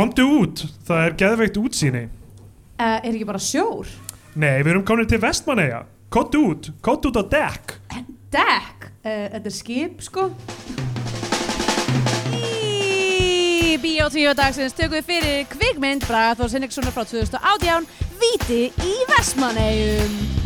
komdu út, það er geðveikt útsýni Uh, er ekki bara sjór? Nei, við erum komin til Vestmanneia Komdu út, komdu út á dekk Dekk? Uh, þetta er skip, sko. Í Bíotvíu dagsins tökum við fyrir kvikmynd Braga Þór Sinnikssonar frá 2018 Víti í Vestmannegjum.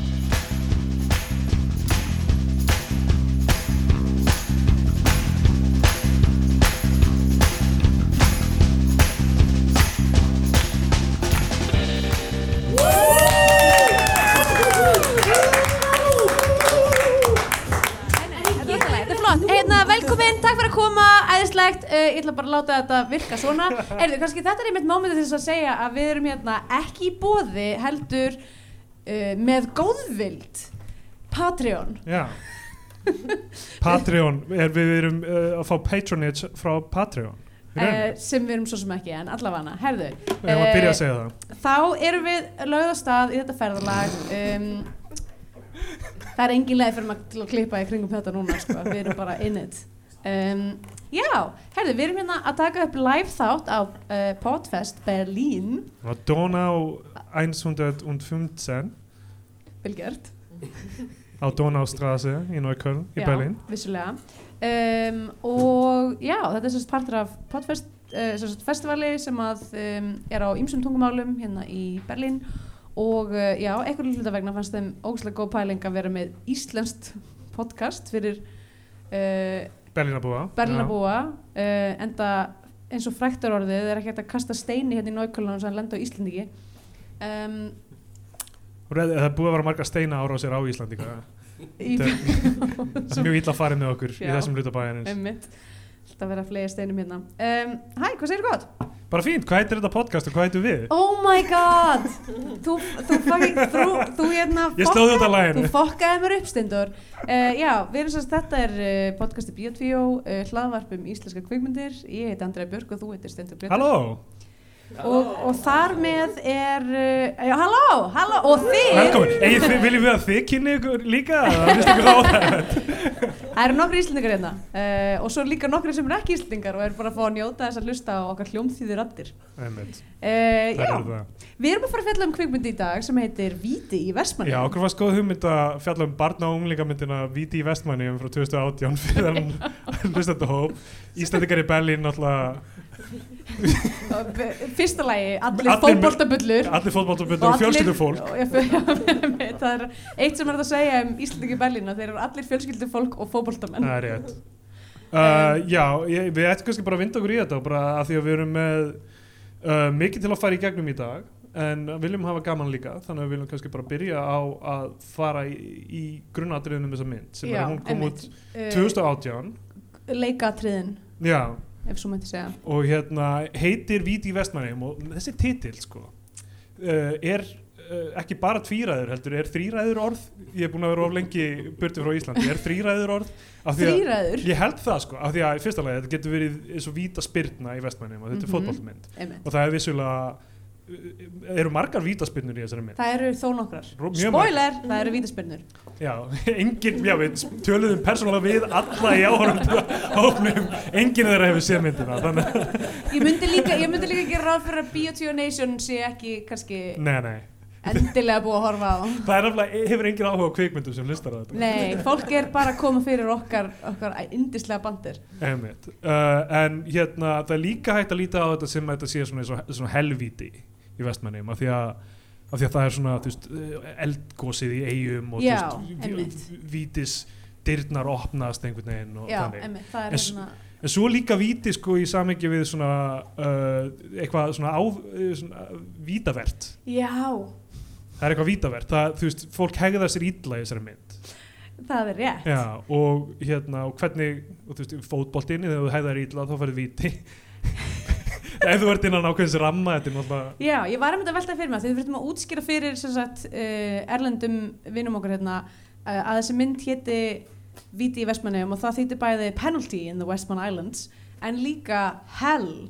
Ég ætla bara að láta þetta virka svona. Erðu, kannski þetta er einmitt mómentið til þess að segja að við erum hérna ekki í bóði heldur uh, með góðvild. Patreon. Já Patreon, er, við erum uh, að fá patronage frá Patreon Uh, sem við erum svo sem ekki, en allavega Herðu, að að það þá erum við lögð á stað í þetta ferðalag um, það er engin leið fyrir maður að klippa í kringum þetta núna sko. við erum bara in it um, já, herðu, við erum hérna að taka upp live þátt á uh, Podfest Berlín. Og Donau 115 vilgjört, á Donaustrasse í Neukölln í Berlín. vissulega. Um, og já, þetta er sérst partur af Podfest uh, festivali sem að um, er á ýmsum tungumálum hérna í Berlín. Og uh, já, einhverjum hluta vegna fannst þeim ógæslega góð pæling að vera með íslenskt podcast fyrir uh, Berlínabúa Berlínabúa uh, enda eins og fræktar orðið er ekki hægt að kasta steini hérna í nákvæmlega sem lenda á Íslendingi um, Og reð- Það er búið að vera marga steina ára á sér á Íslandi í, Það er mjög illa farið með okkur í Já. þessum hluta Einmitt. Þetta vera fleiri steinum hérna um, Hæ, hvað segir gott? Bara fínt, hvað heitir þetta podcast og hvað heitir við? Oh my god Þú, þú fucking, þú, þú hérna Ég slóði út af Þú læginu fokkaði mér upp Steindur uh, Já, við erum sérst, þetta er uh, podcasti Bíotvíó uh, hlaðvarp um íslenska kvikmyndir Ég heiti Andrea Björk og þú heitir Steindur Björk Halló, og, og þar með er uh, Halló, halló Og þið viljum við að þið kynni ykkur líka? Það eru nokkri íslendingar hérna uh, og svo líka nokkri sem eru ekki íslendingar og eru bara að fá að njóta þess að hlusta á okkar hljómþýðir. Einmitt, Uh, við erum að fara að fjalla um kvikmyndi í dag sem heitir Víti í Vestmanni. Já, okkur var skoð hugmynd að fjalla um barna og unglingamyndina Víti í Vestmanni frá 2018 fyrir þann hlustandi hóp Íslandingar í Berlín náttúrulega Fyrsta lagi, allir, Allir- fótboltabullur. allir fótballtabundur og fjölskyldufólk það er eitt sem er að segja um Íslandingi í Berlín að þeir eru allir fjölskyldufólk og fótboltamenn. Það er rétt. Uh, Já, ég, við ættum kannski bara að vinda okkur í þetta bara af því að við erum með uh, mikið til að fara í gegnum í dag en viljum hafa gaman líka þannig að við viljum kannski bara byrja á að fara í, í grunnatriðunum þessa mynd sem Já, er hún kom út Uh, 2018 Leikatriðin, Já, ef svo mætti segja. og hérna heitir Víti Vestmannheim og þessi titill sko uh, er uh, ekki bara tvíræður heldur, er þríræður orð ég er búin að vera of lengi burti frá Íslandi er þríræður orð Þrýræður. Ég held það sko, af því að fyrsta lagi þetta getur verið eins og víta spyrna í vestmannum og þetta er Mhm. fótballmynd Einmitt. og það er vissulega eru margar vítaspyrnur í þessari mynd Það eru þó nokkrar. Spoiler, það eru vítaspyrnur. Já, engin, já við töluðum persónulega við alla í áhörnum enginn þeirra hefur séð myndina Ég myndi líka, ég myndi líka gera ráð fyrir að Biotio Nation sé ekki kannski nei, nei endilega búið að horfa á. það er nefnilega, hefur engin áhuga á kvikmyndum sem listar á þetta Nei, fólk er bara koma fyrir okkar, okkar indislega bandir. Uh, en hérna það er líka hægt að líta á þetta sem að þetta sé svona, svona helvíti í vestmannum af því að af því að það er svona veist, uh, eldgósið í eigum og veist, einmitt. ví- vítis dyrnar opnast einhvern veginn og Já, emmi, það En er s- svona, en svo líka víti sko í samengi við svona uh, eitthvað svona, á, uh, svona vítavert. Já, það er eitthvað vítavert. Það, þú veist, fólk hegða sér illa í þessari mynd. Það er rétt. Já, og hérna, og hvernig og þú veist, fótboltinni, þegar þú hæðar ítla þá færðu víti ef þú ert innan ákveðins ramma þetta er náttúrulega Já, ég var einmitt að velta fyrir mig, því við þurftum að útskýra fyrir sagt, uh, erlendum vinnum okkur hérna uh, að þessi mynd héti Víti í Vestmannum og það þýtti bæði penalty in the Westman Islands en líka hell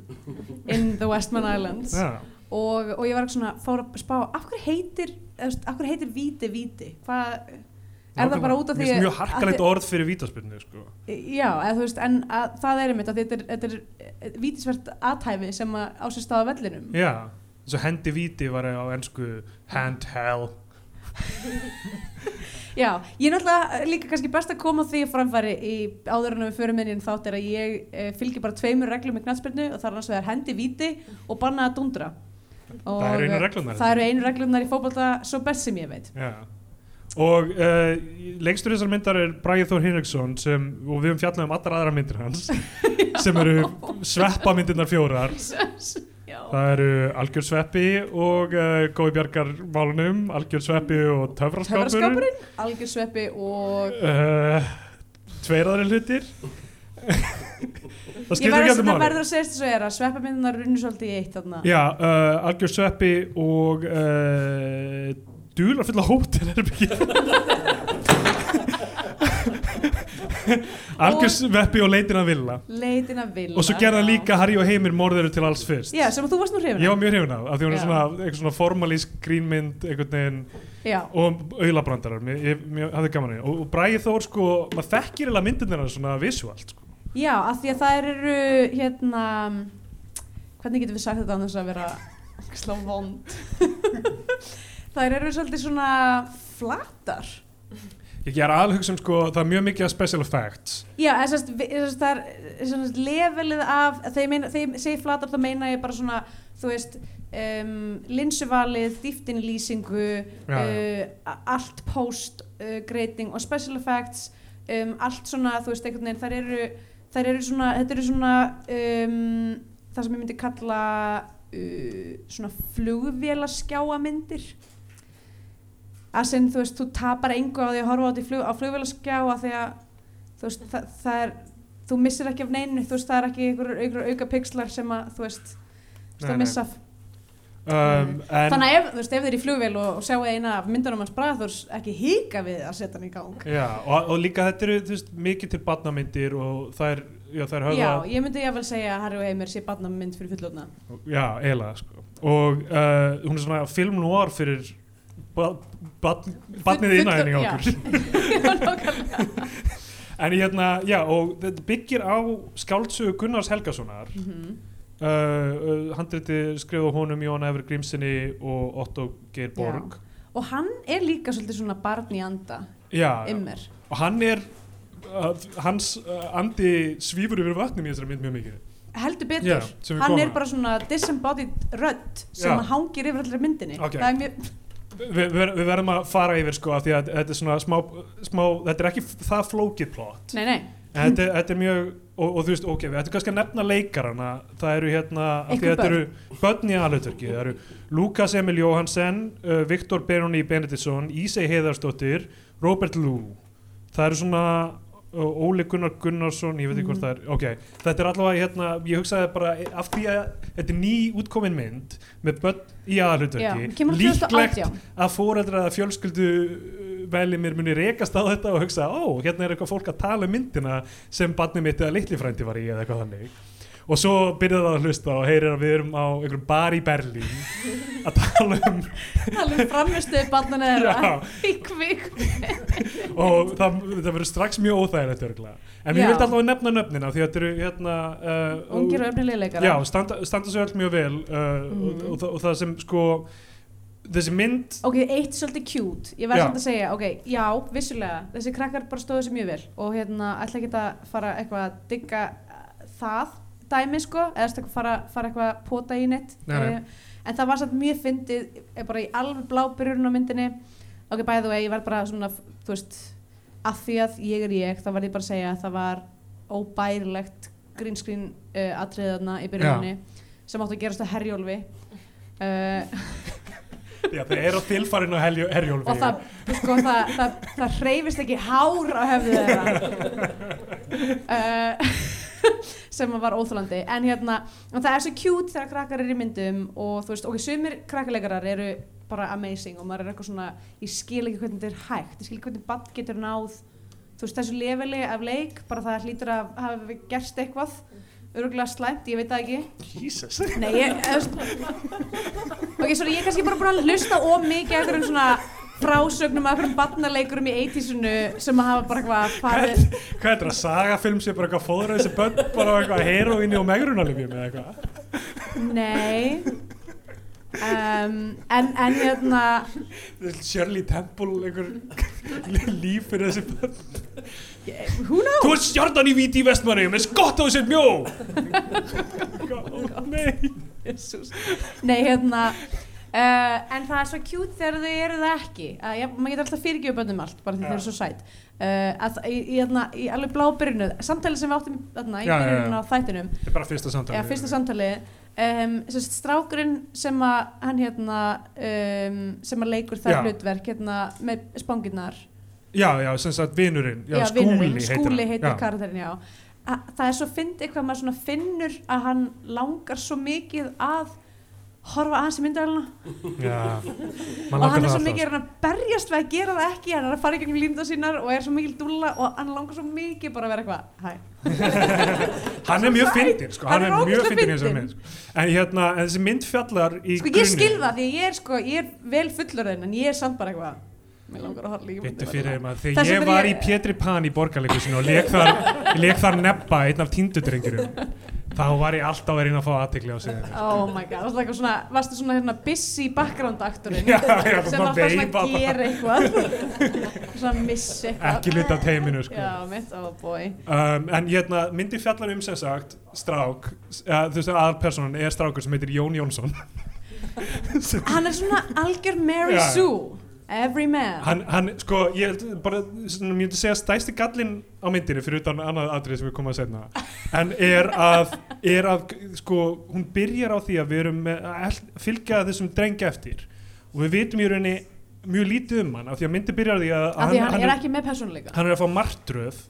in the Westman Islands. Já, og, og ég var svona fór að spá af hverju heitir, af hverju heitir víti víti? Hvað er það bara út af því finnst mjög að harkalegt orð fyrir vítaspyrnu sko. Já, eða veist, en að, það er einmitt að þetta er, þetta er vítisvert aðhæfi sem að á sér staða vellinum. Já, þess að hendi víti var á ennsku hand hell Já, ég er náttúrulega líka kannski best að koma því framfæri í áður en við förum inn í þátt er að ég e, fylgir bara tveimur reglum í knatspyrnu og það er vegar hendi víti og banna að dundra. Og Það eru einu eh, reglurnar það eru einu reglunar í fótbolta svo best sem ég veit. Já Og uh, lengstur þessar myndar er Bræði Þór Hinriksson sem, og við höfum fjallað um allar aðra myndir hans sem eru sveppa myndirnar fjórar. Það eru Algjör Sveppi og uh, Gói Bjargar málunum, Algjör Sveppi og Töfraskápur algjör sveppi og uh, Tveir aðri hlutir. Það ég verður að, það segja þess að er að sveppamyndunar runnu svolítið í eitt þarna. Já, Algjör Sveppi og Dúlar fulla hótel er Algjör Sveppi og Leitin að Villa. Leitin að vilja Og svo gerða líka Harry og Heimir morðeru til alls fyrst. Já, sem að þú varst nú hrifin Ég af. var mjög hrifin af, af því hún er svona, eitthvað svona formalísk grínmynd einhvern veginn Já, og auðlabrandarar, mér, ég, mér hafði gaman að og, og Bræði Þór sko, maður þekkir eða myndirna svona visuált sko. já, af því að það eru hérna hvernig getum við sagt þetta þess að vera slá vond Það eru svolítið svona flatar. Ég er alveg hugsa um sko, það er mjög mikið special effects. Já, sérst, sérst, það er levelið af, þegar ég, segi flatar þá meina ég bara svona, þú veist, um, linsuvalið, dýftin í lýsingu, Já, uh, allt post, uh, grading og special effects, um, allt svona, þú veist, einhvern veginn, þær eru, þær eru svona, þetta eru svona, um, það sem ég myndi kalla uh, svona flugvélaskjáamyndir að sem þú veist, þú tapar engu á því að horfa á, þetta í flug, á flugvélaskjá að því að þú veist, það, það er þú missir ekki af neinu, þú veist, það er ekki einhver, einhver auka pixlar sem að, þú veist þú veist, að missa af um, þannig að ef, þú veist, ef þið er í flugvél og, og sjáu eina af myndunum hans Bræðurs ekki hika við að setja hann í gang. Já, og, og líka þetta eru þú veist, mikið til barnamyndir og það er, já, er Já, ég myndi jáfnvel segja að Harry og Heimir sé barnamynd fyrir fullotna Já, eiginlega sko. og uh, hún er svona film noir fyrir barnið innæðinni okkur. en hérna, já, og þetta byggir á skáldsögu Gunnars Helgasonar. Mhm. uh, uh, handriti skrifa honum Jón Efri Grímsinni og Otto Geir Borg. Og hann er líka svolítið svona barn í anda já, Immer og hann er uh, hans andi svífur yfir vatnum í þessari mynd mjög mikið. Heldur betur, Já, hann er bara svona disembodied rödd sem Já. hangir yfir allir myndinni. Ok. það er mjög, Vi, við, við verðum að fara yfir sko af því að þetta er svona smá, smá þetta er ekki það flókið plott nei nei. Þetta, þetta er mjög og, og þú veist, ok, við ættum kannski að nefna leikarana það eru hérna, þetta eru börn. í aðlutverki, það eru Lukas Emil Jóhansen, uh, Viktor Benoni Benediktsson, Ísei Heiðarsdóttir Robert Lou það eru svona Óli Gunnar Gunnarsson, ég veit ekki hvort Mhm. það er ok, þetta er allavega hérna, ég hugsaði bara af því að þetta er ný útkomin mynd með börn í kemur líklegt 2018 að fóreldra eða fjölskyldu veli mér muni rekast á þetta og hugsa ó, hérna er eitthvað fólk að tala um myndina sem barnið mitt eða litli frændi var í eða eitthvað þannig og svo byrjaði það að hlusta og heyrir að við erum á einhverjum bar í Berlín að tala um alveg framistuði barnana þeirra já, í kvik og það, það verður strax mjög óþægilegt örgulega. en Já. vildi allavega nefna nöfnina því að þetta eru hérna uh, ungir og öfnilega leikara já, standa, standa svo öll mjög vel uh, Mhm. og, og, það- og það sem sko þessi mynd ok, eitt svolítið cute ég verð Já. samt að segja, ok, já, vissulega þessi krakkar bara stóðu sér mjög vel og hérna, ætla ekki að fara eitthvað að digga það dæmi sko, eða fara, fara eitthvað að pota í neitt Nei. Eh, en það var samt mjög fyndið eh, bara í alveg blábyrjurinn á myndinni. Ok, bæðu vegi, ég var bara svona þú veist, að því að ég er ég þá var ég bara að segja að það var óbærilegt grínskrín uh, atriðarna í byrjunni sem áttu að gerast á herjólfi. Uh, já, það er á tilfarinu Herjó- herjólfi. Og það, sko, það, það, það hreyfist ekki hár á hefðu þeirra. Uh, sem var óþólandi en hérna, og það er svo cute þegar krakkar eru í myndum og þú veist, ok, sumir krakkarleikarar eru bara amazing og maður er eitthvað svona, ég skil ekki hvernig þetta er hægt. Ég skil ekki hvernig bann getur náð þú veist, þessu leveli af leik bara það hlýtur að hafa gerst eitthvað örgulega slæmt, ég veit það ekki. Jesus. Nei, ég, ok, sorry, ég er kannski bara búin að hlusta of mikið eftir um svona frásögnum af einhverjum barnaleikurum í 80-sunu sem að hafa bara eitthvað farið Hvað er þetta, sagafilm sem bara eitthvað fóðra þessi börn bara eitthvað heroíni og megrunalifjum eða eitthvað? Nei. Um, en, en hérna Shirley Temple einhver líf fyrir þessi börn. Who knows? Þú ert stjarnan í víti í vestmannum, eins gott á þessi mjó! Nei. Nei, hérna uh, en það er svo cute þegar þau eru það ekki. Að ég, maður getur alltaf fyrirgjöfu bönnum allt bara því Já. þau eru svo sæt. Uh, að, í, í, hérna, í alveg blábyrjunu samtali sem við áttum þarna, í Já, já, já. byrjunum á þættinum. Þetta er bara fyrsta samtali Já, fyrsta samtali um, strákurinn sem að hann hérna um, sem að leikur Já. hlutverk hérna með spangirnar Já, já, sem sagt vinurinn. Já, vinurinn, skúli heitir skúli heitir Já. karakterinn, já. A, það er svo fyndið hvað maður finnur að hann langar svo mikið að horfa aðeins í myndavæluna og hann er svo mikið að reyna að berjast við að gera það ekki hann er að fara í gegnum línda sínar og er svo mikil dúlla og hann langar svo mikið bara að vera eitthvað Hann er mjög fyndin, sko, Hann hann er er mjög fyndin í þessari mynd sko. En hérna, en þessi mynd fjallar í sko ég skil það því ég er sko, ég er vel fullorðin en ég er samt bara eitthvað mér langar að horfa líka Þess þegar ég var í ég- Pétri Pan í borgarleikusinu og leik þar, ég þar nebba einn af tíndudrengurum þá var ég alltaf að reyna að fá aðtekli á sig Oh my god, varstu, eitthvað svona, varstu svona hérna busy background aktorinn Já, já, sem var alltaf svona að gera eitthvað. Svona missi eitthvað. Ekki hluta af teiminu sko. Já, mitt, oh boy. Um, en hérna, myndi fjallar um sem sagt strák, ja, þú veist aðalpersonan er strákur sem heitir Jón Jónsson. Hann er svona algjör Mary. Sue Every man. Hann, hann, sko, ég held bara svona, ég myndi segja stæsti gallin á myndinni fyrir utan annað atrið sem við komum að setna en er að, er að sko, hún byrjar á því að við erum að fylgja þessum dreng eftir. Og við vitum í rauninni mjög lítið um hann af því að myndi byrjar því að, Af því hann, er ekki með persónuleika. hann er að fá martröð.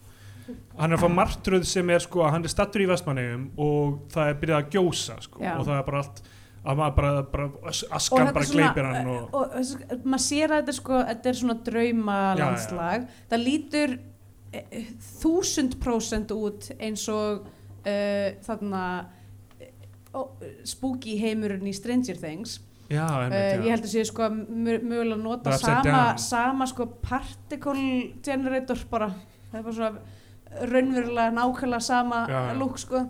Hann er að fá martröð sem er sko að hann er stattur í vestmannegum og það er byrjað að gjósa sko, og það er bara allt að maður bara, bara Og askan bara gleipir hann og, og þessi- maður sér að þetta er sko þetta er svona drauma landslag það lítur eh, þúsund prósent út eins og uh, þarna uh, spooky heimurinn í Stranger Things. Já, einmitt, ég held að sé sko mö- mögulega að nota sama, sama sko particle generator bara. Það er bara svona raunverulega nákvæmlega sama Já, lúk sko.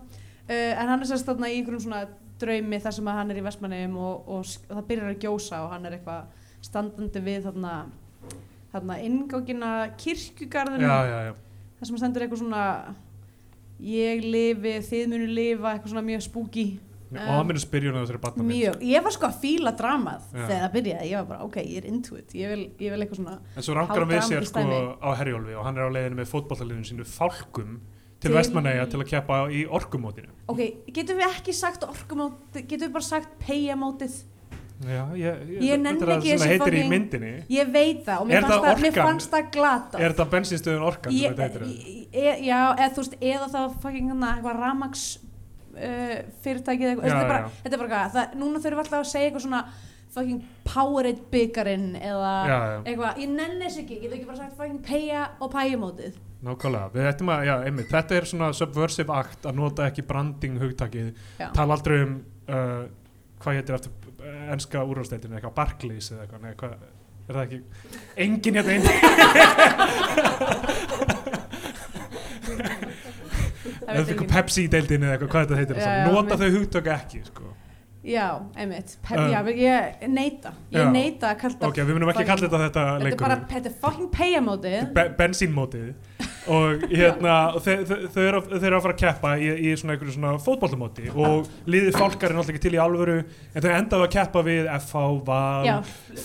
En hann er sérst þarna í einhverjum svona draumi þar sem hann er í Vestmanneum og, og, og það byrjar að gjósa og hann er eitthvað standandi við þarna þarna já, já. þar sem stendur eitthvað svona ég lifi, þið munu lifa eitthvað svona mjög spooky. Og Um, það minnst byrjun á þessari batna mjög, ég var sko að fíla dramað Já. þegar það byrjaði, ég var bara ok, ég er into it. Ég vil, ég vil eitthvað svona en svo rangar hann við sér sko á Herjólfi og hann er á leiðinu með fótballaliðinu sínu Fálkum til, Vestmanneia til að keppa í orkumótinu. Ok, getum við ekki sagt orkumótið, getum við bara sagt peyjamótið já, ég, Ég þetta er ekki það þessi það heitir í myndinni. Ég veit það og mér fannst það það, fannst það glata er þetta bensinstöðun Orkan ég, þetta heitir ég, ég, já, eða þú veist, eða þá fucking ramax uh, fyrirtækið eitthvað, Já, þetta er bara, þetta er bara hvað, það, núna þurfum við alltaf að segja eitthvað svona fucking Powerade byggarinn eða já, já, eitthvað, ég nenni þess ekki, getur ekki bara sagt fucking peyja og pæjumótið nákvæmlega. Við ættum að, já, einmitt, þetta er svona subversive act að nota ekki branding hugtakið. Já. tala aldrei um uh, hvað heitir eftir uh, enska úrvarsdeildinu eitthvað Barclays eða eitthvað, nei, hvað er það ekki? Engin hérna inn. Það eða eitthvað enginn. Pepsi deildinu eða eitthvað, hvað þetta heitir já, já, nota þau hugtök ekki sko. Já, einmitt, Pe Um, já, ég neita. Ég já. neita að kalla ok, við munum ekki kalla þetta þetta Þetta er bara, þetta er fucking peyjamótið be bensínmótið og hérna þau, eru að, fara að keppa í, í svona einhverju svona fótboltamóti. Og liðið fálkar er náttúrulega ekki til í alvöru en þau endaðu að keppa við FH, Val, Já,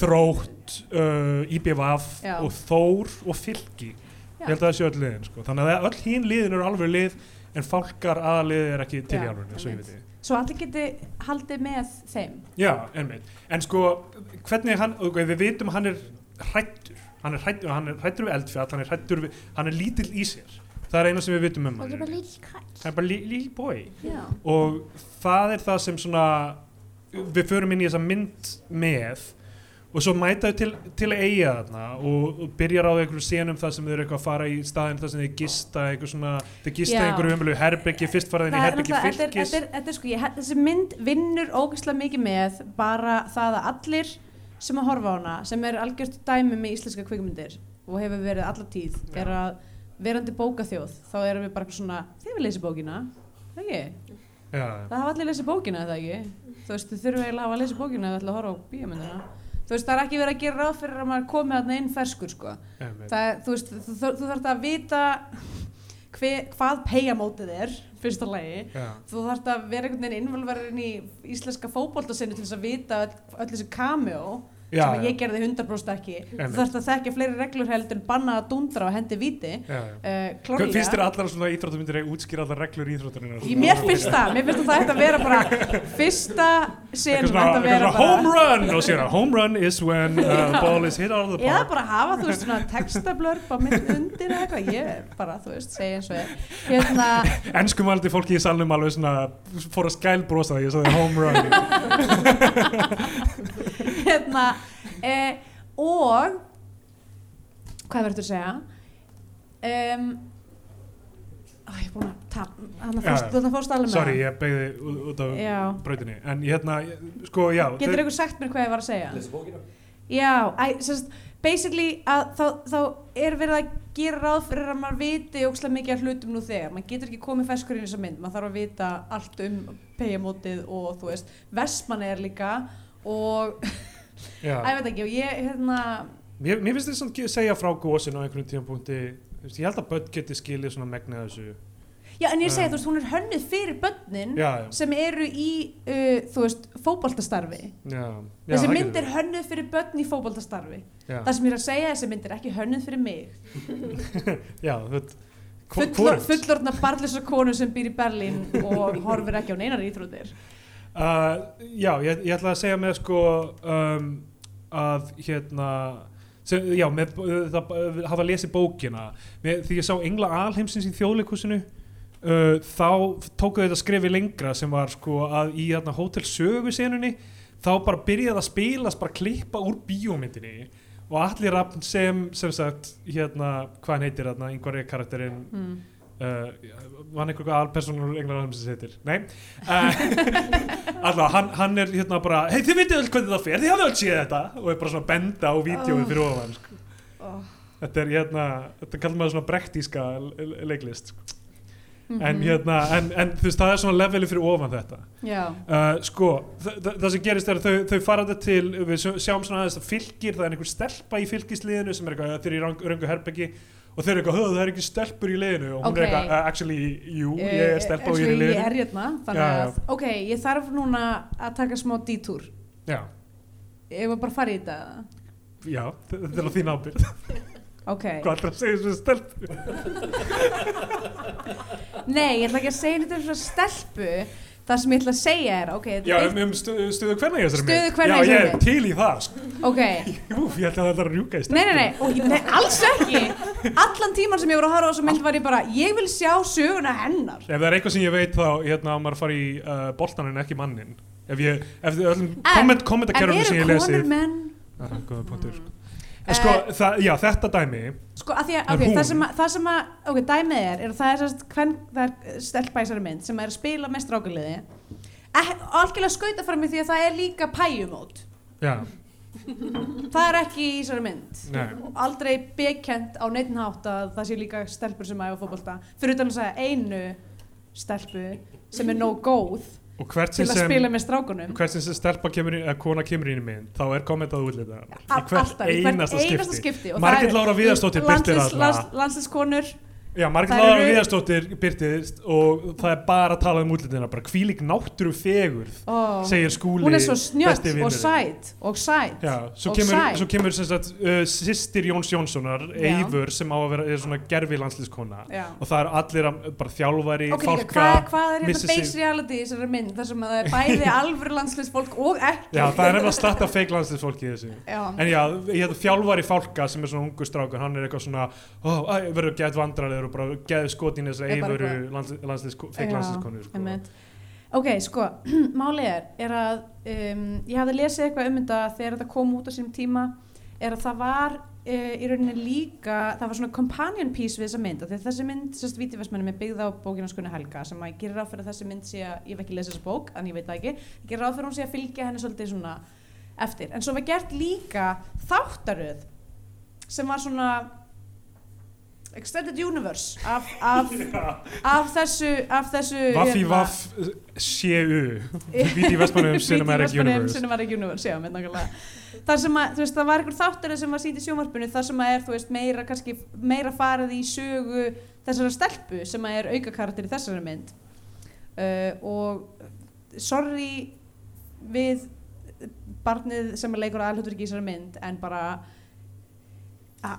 Þrótt uh, IBVF og Þór og Fylki. Ég held að það séu öll liðin sko. þannig að öll hín liðin eru alvöru lið en fálkar aðalið er ekki til í alvöru svo ég veit. Svo allir geti haldið með þeim. Já, einmitt. En sko, hvernig er hann, við vitum að hann er hrættur. Hann er hann er hrættur við eldfjall, hann er hrættur við, hann er lítill í sér. Það er eina sem við vitum um hann. bara lítill kall Hann er bara lí- lítill bói. Já, Og það er það sem svona, við förum inn í þessa mynd með og svo mæta þau til, til eiga þarna og, og byrjar á einhverju senum það sem þau eru eitthvað að fara í staðin það sem þau gista eitthvað svona, þau gista einhverju umölu herbyggi, fyrst fara þau inn í er herbyggi er, fylgis er, þetta er sko, ég, þessi mynd vinnur ógeðslega mikið með bara það að allir sem að horfa á hana sem er algjört dæmi með íslenska kvikmyndir og hefur verið alla tíð. Já. er að verandi bókaþjóð þá erum við bara eitthvað svona, þið vil lesa bókina það ekki, já, það hafa allir lesið bókina það ekki, þú veist, þið þurfum eiginlega að hafa lesið bókina ef þið ætla að horfa á bíómyndina. Þú veist, það er ekki verið að gera ráð fyrir að maður komi þarna inn ferskur sko. Það, þú veist, þú, þú, þú þarft að vita hve, hvað peyamótið er fyrsta lagi. Já, þú þarft að vera einhvern veginn innvalverðin í íslenska fótboltasinnu til þess að vita öll, öll þessi cameo já, sem að já, ég gerði 100% ekki. Þú þarft að þekkja fleiri reglur heldur banna að dundra og hendi viti já, já. uh, finnst þér allar svona íþróttumyndir að útskýra allar reglur? Í mér finnst það, mér finnst að það að vera bara fyrsta að bara home run og sér að home run is when uh, ball is hit out of the park. bara hafa þú veist svona textablörp á mynd undir eitthvað, ég bara þú veist segja eins og er. Hérna, Enskumældi fólki í salnum alveg svona fór að skælbrosa það, ég sagði home run hérna eh, og hvað verður að segja um, Æ, ég er búin að tapa þannig Já, að já. þú fórst alveg með Sorry, ég beigði út, af Já. brautinni En hérna, sko, já Getur einhver sagt mér hvað ég var að segja? Lesa bókina Já, æ, sérst, basically að þá, þá er verið að gera ráð fyrir að maður viti ókslega mikið af hlutum nú þegar maður getur ekki komið ferskur inn í þessa mynd maður þarf að vita allt um peyamótið og þú veist, Vestmann er líka og, ég veit ekki ég, hérna Mér, mér finnst þess að segja frá gósin á einhvern Þú veist, Ég held að börn geti skilið svona megnið af þessu Já, en ég segi, Já. þú veist, hún er hönnuð fyrir börnin Já, já, sem eru í, uh, þú veist, já Þessi mynd er hönnuð fyrir börn í fótboltastarfi. Já, Það sem ég er að segja, þessi mynd er ekki hönnuð fyrir mig. já þú veit hvor- Fullor, hvorugt. fullorðna barnlösa konu sem býr í Berlín og horfir ekki á neinar íþróttir. Uh, já, ég, ég ætla að segja með sko um, að hérna sem, já, með uh, það, uh, hafa lesið bókina með, því ég sá Engla Alheimsins í þjóðleikusinu uh, þá tóku þetta skrifi lengra sem var sko að í hérna, Hotel Sögu senunni þá bara byrjaði að spilast bara klippa úr bíómyndinni og allir sem, sem sagt hérna, hvað heitir hérna, einhverja karakterinn Mm. Uh, var einhver alpersonur englar sem heitir, nei uh, alltaf, hann, hann er hérna bara hei þið vitið öll hvernig það fer, þið hafið öll séð þetta og er bara svona benda á vídjóið Oh. fyrir ofan sko. Oh. þetta er hérna þetta kallar maður svona brektíska le- le- leiklist sko. Mhm. en hérna, en, en þú veist það er svona leveli fyrir ofan þetta Já, uh, sko, þa þa það sem gerist er að þau, þau fara þetta til, við sjá- sjáum svona aðeins að fylgir, það er einhver stelpa í fylgisliðinu sem er eitthvað, þeir eru í röngu herbeggi og þeir eru eitthvað, "Höð, það er ekki stelpur í liðinu og hún Ok. er eitthvað, uh, actually, jú, ég er stelpa og ég er í liðinu Ég er hérna, þannig Já, að, ok, ég þarf núna að taka smá dítúr. já, Ég var bara að fara í þetta. já, þetta er á þín ábyrð Ok. hvað er það að segja þessu stelpu Nei, ég ætla ekki að segja nýtt um svona stelpu. Það sem ég ætla að segja er, ok, þetta já, um, um stu, stuðu hvernig ég kvenna í já, ég er til í það sko. ok, Úf, ég ætla að það er að rjúka í stelpu nei, nei, nei, og, nei, alls ekki. Allan tíman sem ég voru að horfa á þessu mynd var ég bara ég vil sjá söguna hennar. Ef það er eitthvað sem ég veit þá, hérna, á maður að fara í uh, boltan en ekki mannin ef ég, ef þið öllum En- komment, en kommentarkerfum sem ég eru lesið konur menn? Það er góða punktur sko. Sko, það, já, þetta dæmi sko, að því að, ok, það sem að, það sem að ok, dæmið er, er að það er, sérst, hvern, það er stelpa í þessari mynd sem er að spila með strákuliði algjörlega skauta fram í því að það er líka pæjumót. Já, það er ekki í þessari mynd. Nei. Aldrei bekent á neitt hátt að það sé líka stelpur sem æfa fótbolta. Fyrir utan að segja einu stelpu sem er nóg góð til að sem, spila með strákunum. Hvert sem stelpa kemur inn, eða kona kemur inn í mynd þá er kommentað útlita í hvert í einasta skipti, skipti. Er Lára Viðarsdóttir birtir landsliðs- þarna. lands- landsliðskonur Já, eru- Viðarsdóttir byrtist og það er bara að tala um útlitina bara hvílík náttúru fegurð oh. segir skúli hún er svo snjöll og vinurinn. sæt og sæt Já, svo svo kemur sagt, uh, sýstir Jóns Jónssonar. Eivur sem á að vera er gerfi landslískona Já. og það er allir að, bara þjálfari, ok, líka, fálka hvað, hvað er missir hérna base reality í þessari mynd þar sem að það er bæði alvöru landsliðsfólk og ekki Já, það er nefnilega slatt af feik landslíksfólki í þessu Já. En já, ég hefði þjálfari fálka sem er svona ungu strákur, hann er eitthvað svona ó, æ, vandrarlegur og bara geði skotin landsliðs, feik Já, landslískonu sko. ok, sko, málið er er að um, ég hafði lesið eitthvað um þetta þegar þetta kom út á sínum tíma er að það var uh, í rauninni líka, það var svona companion piece við þessa mynd, að þessi mynd, sérst vítiversmennum er byggð á bókina skunni Helga sem að ég gerir ráð fyrir að þessi mynd sé að, ég hef ekki lesið þessa bók en ég veit það ekki, ég gerir ráð fyrir hún sé að fylgja henni svolítið svona eftir en svo var gert líka þáttaröð sem var svona extended universe af, af, af þessu af þessu Vaffi hérna, Vaff CU Víti Vestmannum Cinematic Universe. Cinematic Universe, já, þar sem að, þú veist, það var einhver þáttur sem var sínt í sjónvarpinu, þar sem að er, þú veist, meira kannski, meira farið í sögu þessara stelpu sem að er aukakarakter í þessari mynd. Uh, og sorry við barnið sem er leikur aðalhutur í þessari mynd en bara a,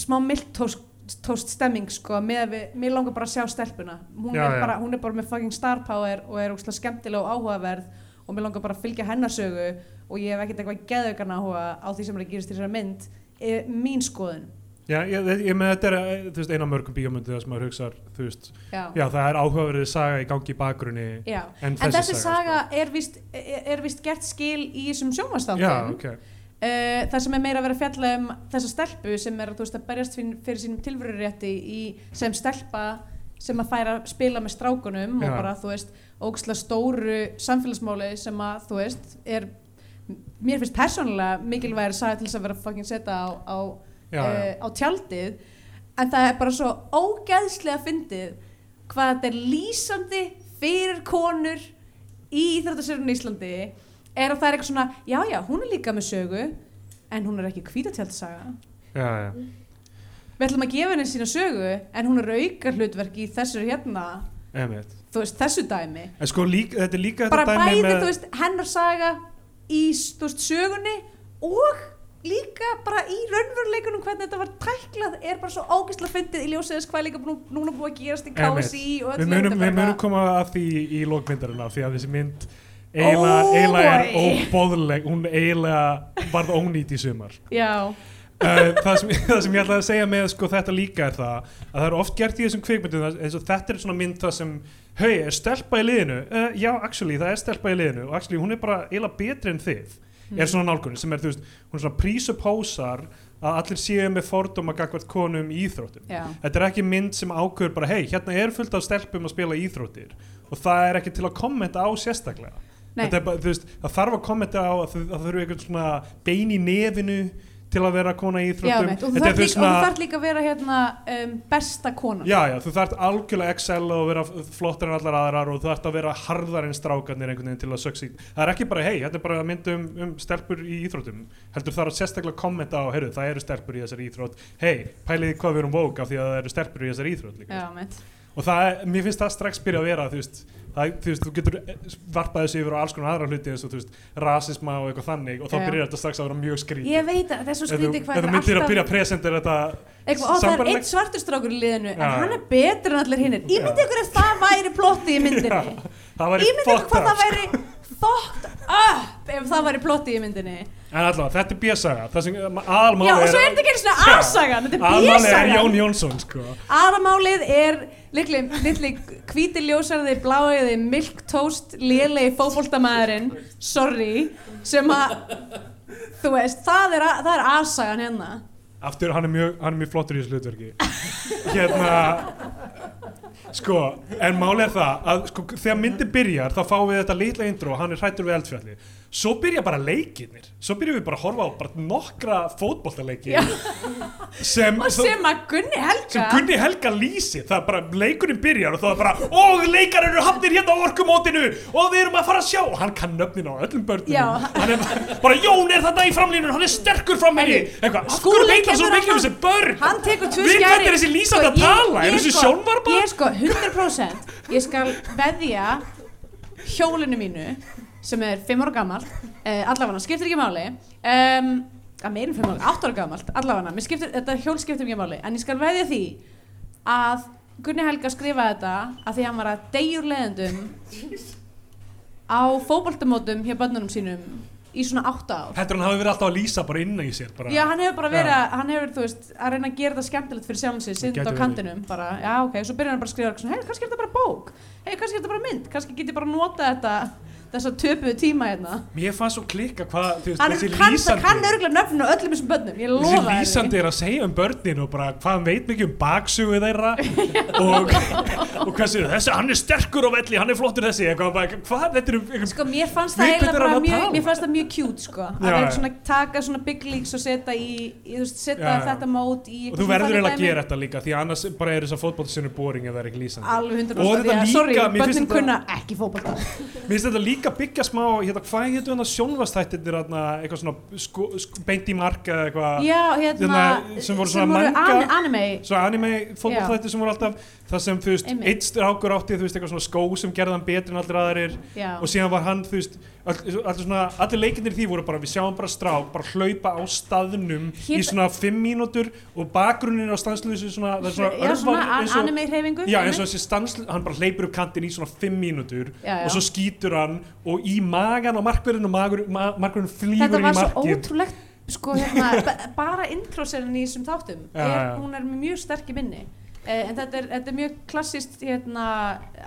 smá miltóst tóst stemming sko við, mér langar bara að sjá stelpuna. Hún, Já, er, bara, hún er bara með fucking star power og er ógslag skemmtileg og áhugaverð og mér langar bara að fylgja hennar sögu og ég hef ekkert eitthvað geðaukarn áhuga á því sem er að gerast í þessari mynd er mín skoðun. Já, ég, ég með þetta er eh, veist, eina mörgum bíómyndi þar sem maður já. það er áhugaverðið saga í gangi í bakgrunni en en þessi, þessi saga er vist, er, vist gert skil í þessum sko. Já, sjónvastáttum ok Uh, það sem er meira að vera fjalla um þessa stelpu sem er veist, að berjast fyrir, fyrir sínum tilverurétti í, sem stelpa sem að færa að spila með strákunum Já. og bara þú veist ógslag stóru samfélagsmáli sem að þú veist er mér finnst persónulega mikilvægir saga til þess að vera fucking setja á, á, já. uh, á tjaldið en það er bara svo ógeðslega fyndið hvað þetta er lýsandi fyrir konur í Íþróttasörun í Íslandi er að það er eitthvað svona, já já, hún er líka með sögu en hún er ekki hvítatjaldsaga já, já. við ætlum að gefa henni sína sögu en hún er auka hlutverk í þessu hérna veist, þessu dæmi sko líka, þetta er líka bara bæði, með veist, hennar saga í, veist, sögunni og líka bara í raunveruleikunum hvernig þetta var tæklað er bara svo ógeðslega fyndið í ljósið þess hvað líka búin, núna búið að gerast í. KSI við munum, koma að því í lókmyndarina því að þessi mynd eiginlega, Oh eiginlega er óbóðleg hún eiginlega varð ónýtt í sumar. Já, uh, það, sem, það sem ég ætlaði að segja með sko, þetta líka er það að það er oft gert í þessum kvikmyndum eins og þetta er svona mynd það sem hei, er stelpa í liðinu? Uh, já, actually, það er stelpa í liðinu. Og actually, hún er bara eiginlega betri en þið er svona nálgunni sem er, þú veist, hún svona presupposar að allir séu með fordóma gagvart konum í íþróttum. Já, þetta er ekki mynd sem ákveður bara hei, hérna er fullt af stelpum að spila íþróttir. Og það er ekki til að kommenta á sérstaklega. er bara, veist, það þarf að kommenta á að það, þurfi eitthvað svona bein í nefinu til að vera kona í íþróttum. og þú þarf líka, líka að vera hérna um, besta konan. Já, já, þú þarf algjörlega excel og vera flottar en allar aðrar og þú þarf að vera harðar en strákarnir einhvern veginn til að succeed það er ekki bara, hei, þetta er bara mynd um, um stelpur í íþróttum, heldur þarf að sérstaklega kommenta á, heyrðu, það eru stelpur í þessari íþrótt. Hei, pæliði hvað við erum vók af því að það eru stelpur í þessari íþrótt líka. Já og það, mér finnst það strax byrja að vera þú veist, það, þú veist, þú getur varpað þessu yfir á alls konar aðra hluti eins og þú veist, rasisma og eitthvað þannig og þá Já. byrjar þetta strax að vera mjög skrítið. Ég veit að það er svo ef þú, skrítið hvað þú er myndir að alltaf byrja að presentera þetta ó, það er sambærilegt- einn svartur strákur í liðinu en Já. hann er betur en allir hinnir ímyndið ykkur ef það væri plotti í myndinni. væri ímyndið ykkur hvað það væri fucked up ef það væri plotti í myndinni. En allavega, þetta er B-saga. Það sem já aðalmáli og svo er er þetta ekki svona A-sagan þetta er aðalmáli er B-sagan. Jón Jónsson sko. aðramálið er litli, litli hvíti ljósarði bláiði milk toast lélegi fótboltamæðurinn sorry sem að þú veist, það er, það er A-sagan hérna. Aftur, hann er mjög, hann er mjög flottur í þessu hlutverki. Hérna sko, en máli er það að sko, þegar myndi byrjar þá fáum við þetta litla intro hann er hrættur við eldfjalli svo byrja bara leikirnir. Svo byrjum við bara að horfa á bara nokkra fótboltaleiki Já. sem, og sem að Gunni Helga. sem Gunni Helga lýsi það er bara, leikurinn byrjar og það er bara og leikar eru hafnir hérna á orkumótinu og við erum að fara að sjá. Og hann kann nöfnin á öllum börnum. Já. hann er bara, bara Jón er þarna í framlínun hann er sterkur fram henni Heyrðu, eitthvað, af Skúli hann svo kemur mikið um þessi börn? Hann tekur tvö Við skæri. hvernig er þessi lýsandi að ég- tala? Er þessi sko- sjónvarpa? ég sko 100% ég skal veðja hjólinu mínu sem er 5 ára gamalt uh, allavega, skiptir ekki máli. Um, að meirin 5 ára, 8 ára gamalt allavega, skiptir, þetta hjól skiptir ekki máli. En ég skal veðja því að Gunni Helga skrifaði þetta að því hann var að degjur leðendum á fótboltamótum hjá bönnunum sínum í svona 8 ár. Heldur hann hafi verið alltaf að lýsa bara innan í sér bara. Já, hann hefur bara verið Já. að, hann hefur, þú veist, að reyna að gera þetta skemmtilegt fyrir sjálfum sig, Gæti á kantinum, bara, já, ok, svo byrjar hann bara að skrifa hei, kannski er þetta bara bók, hei, kannski er þetta bara mynd, kannski get ég bara nota þetta, þessa töpuðu tíma hérna. Mér fannst svo klikka hvað hann þessi lýsandi kann örgulega nöfnum á öllum þessum börnum þessi lýsandi er að segja um börnin og bara hvað hann veit mikið um baksögu þeirra og, og hvað séu þessi, hann er sterkur á velli, hann er flottur þessi bara, hvað, þetta er um sko mér fannst það eiginlega er hann að mjög mér fannst það mjög cute sko að vera já. svona taka svona big leagues og setja í, í setja þetta mót í og þú verður eiginlega að gera þetta líka því annars bara er þess að fótballsinu líka, byggja smá, hérna, hvað hann að sjónvastættir eitthvað svona sko, sko, beint í mark eða eitthvað? Já, hérna, Hérna, sem voru svona manga- an- anime. Svona anime fótballþættir sem voru alltaf það sem þú veist, eitt strákur átti þú veist, eitthvað svona skó sem gerði hann betri en allir aðrir. Já, og síðan var hann, þú veist allir leikindir í því voru bara, við sjáum bara strák bara hlaupa á staðnum í Hér- svona fimm mínútur og bakgrunnin á stanslösu svona, það er svona já, svona an og, anime hreyfingu já, eins og þessi stansl, hann bara hleypur upp kantinn í svona fimm mínútur Já, já. og svo skýtur hann og í magan á markverðinu ma, markverðinu flýgur þetta inn var í svo markið. ótrúlegt sko hérna, ba- bara introserinn í þessum þáttum. Er, hún er mjög sterk í minni. Uh, en þetta er, þetta er mjög klassist hérna,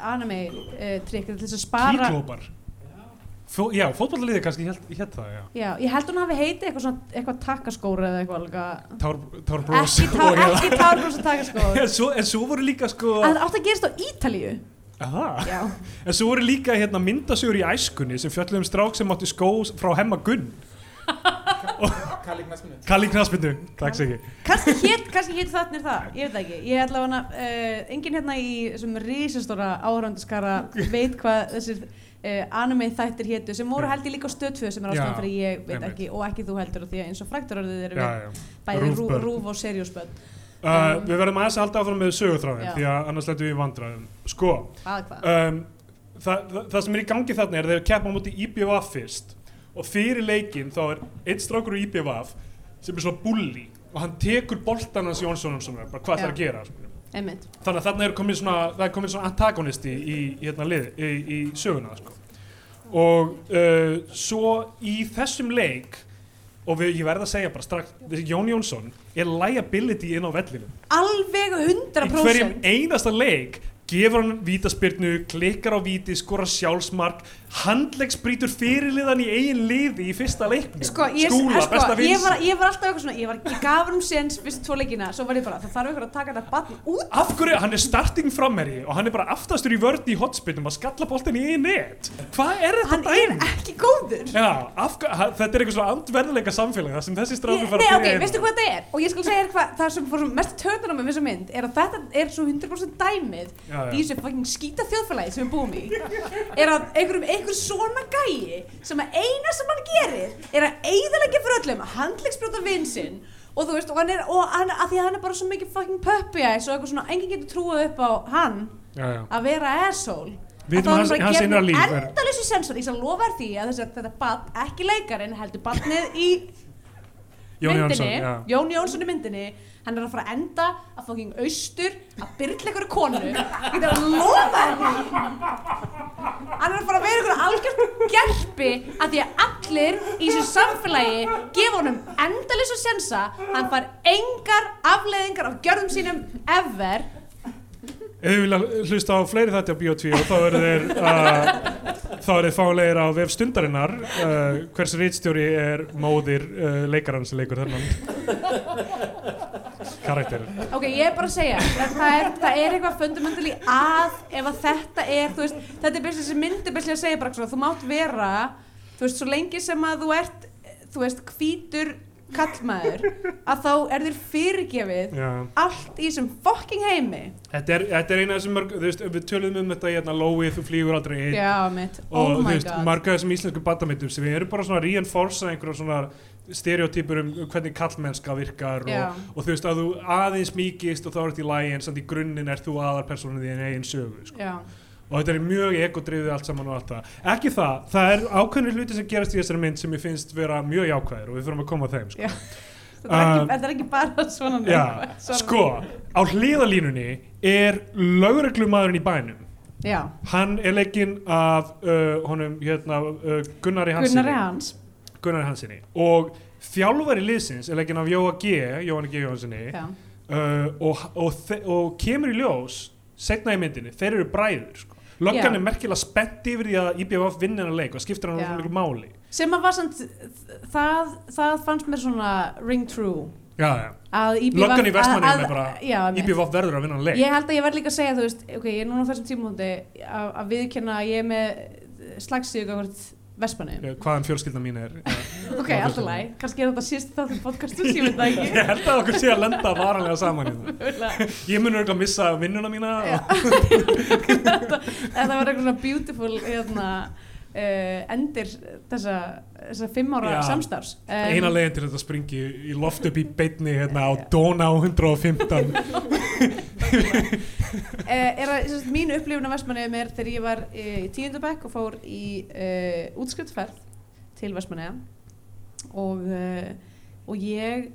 anime uh, trikk til þess að spara kíklópar Fó, já, fótballaliðið kannski hétt það, já. Já, ég held hún hafi heitið eitthvað, svona, eitthvað takkaskóra eða eitthvað alveg Tár, tár Bros ekki, tárbrós og takkaskóra en, svo, en svo voru líka sko að það átt að gerast á Ítalíu. Aha. já, en svo voru líka hérna, myndasögur í æskunni sem fjöllum um strák sem átti skó frá hemma Gunn. Kalli Knasminu Kalli Knaspindu, takk sér ekki kannski hétt kannski hétt þarna er það, ég veit það ekki. Ég ætla hana, uh, enginn hérna í uh, anime þættir hétu sem voru held ég líka á stöðföð sem er ástæðan fyrir ég veit ekki og ekki þú heldur og því að eins og frækturorðið eru já, við bæði rúf, rúf og seriósbönn Uh, við verðum aðeins að halda áfram með sögutráðin Já. því að annars letum við í vandræðum. Sko, um, það, það, það sem er í gangi þarna er þegar keppa á móti IBVF fyrst og fyrir leikinn þá er einn strákur úr IBVF sem er svona bulli og hann tekur boltan hans Jónsson bara hvað það er að gera. Einmitt, þannig að þarna er komin svona, er komin svona antagonisti í, í, hérna lið, í, í söguna sko. og uh, svo í þessum leik og við, ég verð að segja bara strax Jón Jónsson er liability inn á vellinu alveg í hverjum 100% einasta leik gefur hann vítaspyrnu, klikkar á víti skora sjálfsmark, handleggsbrítur fyrirliðan í eigin liði í fyrsta leiknum, Sko, ég, skúla, sko, besta ég, vins var, ég var alltaf eitthvað svona, ég, var, ég gaf um séns fyrst tvo leikina, svo var ég bara, það þarf eitthvað að taka þetta batn út. Af hverju, hann er starting frammeri og hann er bara aftastur í vörð í hotspinnum að skalla boltin í eigin net. Hvað er þetta hann er dæmi? ekki góður. Já, af, þetta er eitthvað svona andverðleika samfélag þar sem þessi Ég, nei, fara ok, byrja veistu hvað þetta er? Og ég skal segja hvað, það sem fór mest tötunum með þessa mynd er að þetta er svo 100% dæmið Já, já. í þessu sem er að einhver svona gæi sem að eina sem hann gerir er að eigðalega fyrir öllum handlegsbrjóta vinsinn og þú veist, og hann er, og hann, að því að hann er bara svo mikið fucking puppy eyes og eitthvað svona, enginn getur trúið upp á hann Já, já. að vera asshole Við vitum hans- hans innra líf er- endalösu sensor, ég skal lofa þér því að þessi, þetta barn, ekki leikarinn heldur barnið í myndinni. Jón Jónsson í myndinni hann er að fara að enda að fucking austur að byrla ykkur konu. Ég get að lofa henni hann er að fara að vera ykkur algjörn gerpi að því að allir í þessu samfélagi gefa honum endalins og sensa. Hann far engar afleiðingar af gjörðum sínum ever Ef þið vilja hlusta á fleiri þætti á Bíotví og þá eru þeir uh, þá eru þeir fálegir á vef stundarinnar uh, hvers rítstjóri er móðir uh, leikarann sem leikur þennan karakter. Ok, ég er bara að segja það, er, það er eitthvað fundamentally að ef að þetta er, þú veist þetta er best þessi myndi best að segja bara þú mátt vera, þú veist, svo lengi sem að þú ert, þú veist, hvítur kallmaður, að þá er þér fyrirgefið Já. allt í þessum fucking heimi Þetta er, þetta er eina af þessum mörg, þú veist, við töluðum um þetta hérna, Lóið, þú flýgur aldrei einn já, mitt, og oh þú my veist, god marga af þessum íslensku badamindum sem erum bara svona reinforsa einhverjum svona stereotypur um hvernig kallmennska virkar Já. og, og þú veist að þú aðeins mýkist og þá er þetta í lægi en samt í grunninn er þú aðarpersónið í þín eigin sögu sko. já, og þetta er mjög egodrifið allt saman og allt það. Ekki það, það er ákveðnir hluti sem gerast í þessari mynd sem ég finnst vera mjög jákvæðir og við þurfum að koma að þeim sko. þetta er, Um, er ekki bara svona Já, svona- sko, á hliðalínunni er lögreglumadurinn í bænum. Já, hann er leikinn af uh, honum hérna uh, Gunnari Hansinni Gunnari Hans. Gunnari Hansinni og þjálfari liðsins er leikinn af Jóa G Jóhanni G. Jóhansinni uh, og, og, þe- og kemur í ljós setna í myndinni, þeir eru bræður sko. Löggan er merkilega spennt yfir því að IBF vinna hennar leik og skiptir hann svona miklu máli. Sem að var samt það, það fannst mér svona ring true. Já, já. að að- að-. IBF verður að vinna hann leik. Ég held að ég verð líka að segja þú veist, ok, ég er núna á þessum tímúndi að, að viðkjanna að ég er með slagsíðu Vestmanni Já, hvaðan fjölskylda mín er já. ok, alltaf læg, kannski er þetta síst þáttum podcastu, ég veit það ég held að okkur sé að lenda varanlega saman ekki ég mun örgulega að missa vinnuna mína þetta var eitthvað svona beautiful hérna, uh, endir þessa, þessa fimm ára Já. samstarfs. Um, eina leginn til þetta springi í loft upp í beinni hérna á Dóna á 115 uh, er að sagt, mín upplifun af Vestmanniðum er þegar ég var uh, í tíundabæk og fór í uh, útskriftsferð til Vestmanniða og, uh, og ég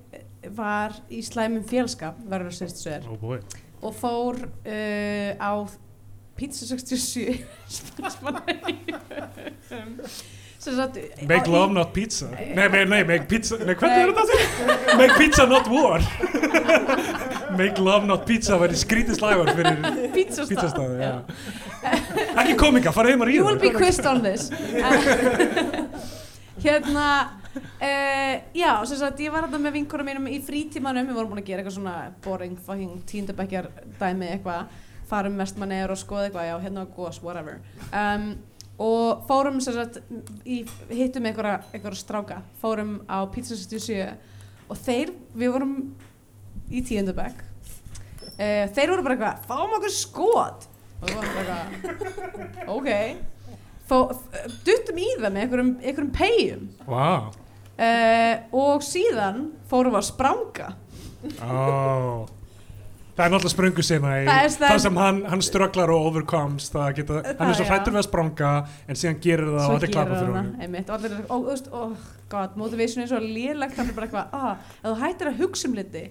var í slæmum félskap verður að sérst svo er oh og fór uh, á Pizza 67 Vestmanniðum sem sagt make love not pizza. Nei, nei, nei, make pizza. Nei, hvernig er þetta? make pizza not war. Make love not pizza væri skrítið slagur fyrir Pizzastað já. ekki komika, fara heim að You ríða will be quizzed on this. Hérna uh, Já, sem sagt ég var hérna með vinkunum mínum í frítímanum. Við vorum búin að gera eitthvað svona boring fucking tíundabækjar dæmi eitthvað Farum vestmannegar og skoða eitthvað Já, hérna var gos, whatever. Um, Og fórum sem sagt í, Hittum einhverja, einhverja stráka. Fórum á Pizza 67 Og þeir, við vorum í tíundabæk uh, Þeir voru bara eitthvað Fáum okkur skot. Og við vorum bara eitthvað ok. Duttum í það með einhverjum, einhverjum pegjum wow. uh, og síðan fórum við að spranga. Oh. Það er náttúrulega spröngu sinna í Það er það það- sem hann, hann strögglar og overcomes það geta, hann er Það, svo hrættur við að spranga en síðan gerir það og svo allir klappa gerir fyrir honum. einmitt, og allir, ó, þú veist, oh god motivation er svo lélegt, það er bara eitthvað ah, ef þú hættir að hugsa um liti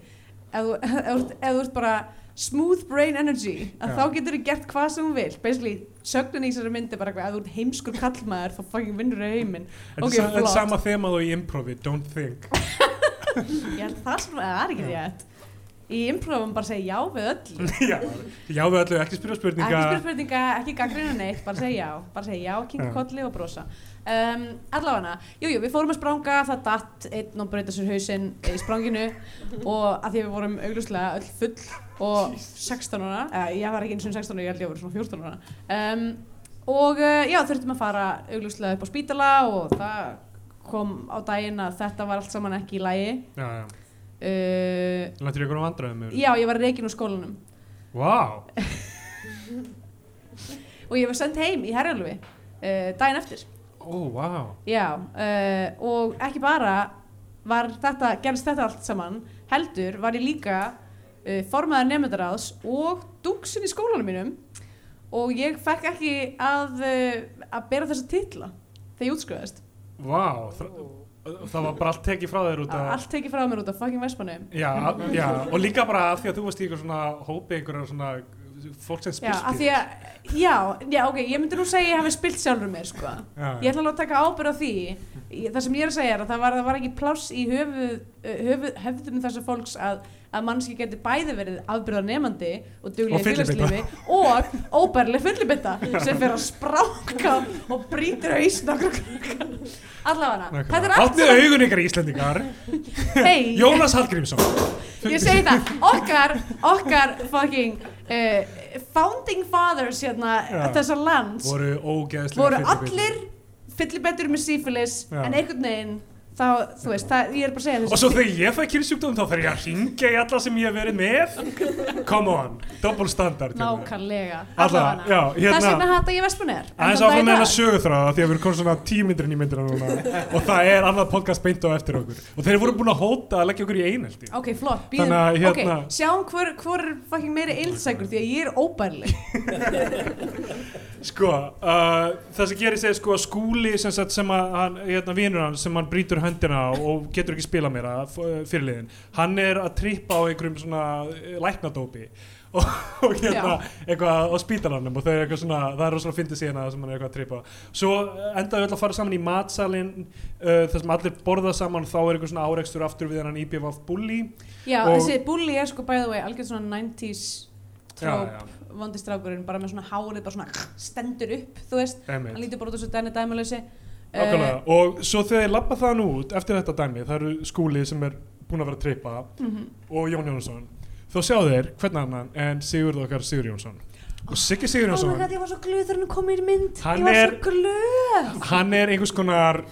ef þú, ert bara smooth brain energy, að Já. þá getur þú gert hvað sem þú vilt, basically sögnin í þessari myndi bara eitthvað, ef þú ert heimskur kallmaður þá fucking vinnur þau heiminn. Þetta Ok, er sa- þetta er sama þemað og í improvi, don't think. Ég held það sem það er ekki rétt í improfum bara segja já við öllu. Já, já við öllu, ekki spyrja spurninga. Ekki spyrja spurninga, ekki gaggrina neitt bara segja já, bara segja já, kinka Já. kolli og brosa. Um, allavega, jú, jú, við fórum að spranga það datt einn og breyta sér hausinn í spranginu og að því við vorum augljóslega öll full og 16 ára, eða ég var ekki eins og 16 ára, ég held ég að vera svona 14 ára. Um, og uh, já, þurftum að fara augljóslega upp á spítala og það kom á daginn að þetta var allt saman ekki í lægi já, já. Uh, Lættir ykkur á vandræðum já, ég var reikin úr skólanum. Vá, og ég var sendt heim í Herjálfi uh, daginn eftir. Ó, vá. Já, uh, og ekki bara var þetta, gerðist þetta allt saman heldur var ég líka uh, formaður nefndaráðs og dúksin í skólanum mínum. Og ég fekk ekki að, uh, að bera þessa titla þegar ég útskrifaðist Vá, það, það var bara allt tekið frá þér út af allt tekið frá mér út af fucking Vespanum já, já, og líka bara af því að þú varst í ykkur svona hópi ykkur svona fólk sem Já, af því að, já, já, ok, ég myndi nú segja að ég hafi spilt sjálfur mér, sko. Já, Ég ætla alveg að taka ábyrð á því. Það sem ég er að segja er að það var, það var ekki pláss í höfu, höfu, höfðum þessa fólks að, að mannski geti bæði verið afbyrðar nefandi og duglega félagslífi og óbærlega fyllibita sem fer að spráka og brýtur hausn okkur. Allavega, er Haldið augun ykkar Íslendingar. Hey, Jónas Hallgrímsson. Ég segi það, okkar, okkar fucking uh, founding fathers hérna Já. þessa lands voru voru allir fyllibettur með sífilis en einhvern veginn þá, þú veist, það, ég er bara að segja Og svo þegar ég fæ kynnsjúkdóm þá þarf ég að ringja í alla sem ég hef verið með. Come on, double standard hérna. nákvæmlega Alla, allavega. hérna- þess vegna hata ég Vespunir Aðeins áfram með hennar söguþráða því að við erum komið svona tímyndirinn í myndina núna. Og það er annað podcast beint á eftir okkur. Og þeir voru búin að hóta að leggja okkur í einhelti ok, flott, býðum, Þannig að, hérna- ok, sjáum hver, hver er fucking meiri eilsækur því að ég er óbærleg Sko, uh, það sem gerist er sko að skúli sem, sagt, sem að hann, hérna, vinur hann sem hann brýtur höndina og getur ekki spila meira f- fyrirliðin, hann er að trippa á einhverjum svona eh, læknadópi og, og hérna eitthvað á spítalanum og þau er eitthvað svona það er rosalega fyndið síðan sem hann er eitthvað að trippa svo endaðu öll að fara saman í matsalinn uh, þar sem allir borða saman þá er eitthvað svona áreikstur aftur við hann IBF bully já, Og- þessi bully er sko by the way algjörð svona 90s Já, tróp já. vondi strákurinn bara með svona hárið bara svona stendur upp þú veist, hann Einmitt. lítur bara út þessu dæni dæmalösi Nákvæmlega. og svo þegar ég lappa það nú út eftir þetta dæmi, það eru skúli sem er búin að vera að trippa Mhm. og Jón Jónsson þá sjá þeir hvern annan en Sigurð okkar Sigur Jónsson og Siggi Sigur Oh Jónsson god, ég var svo glöð þegar hann kom í mynd Hann Ég var er- svo glöð hann er einhvers konar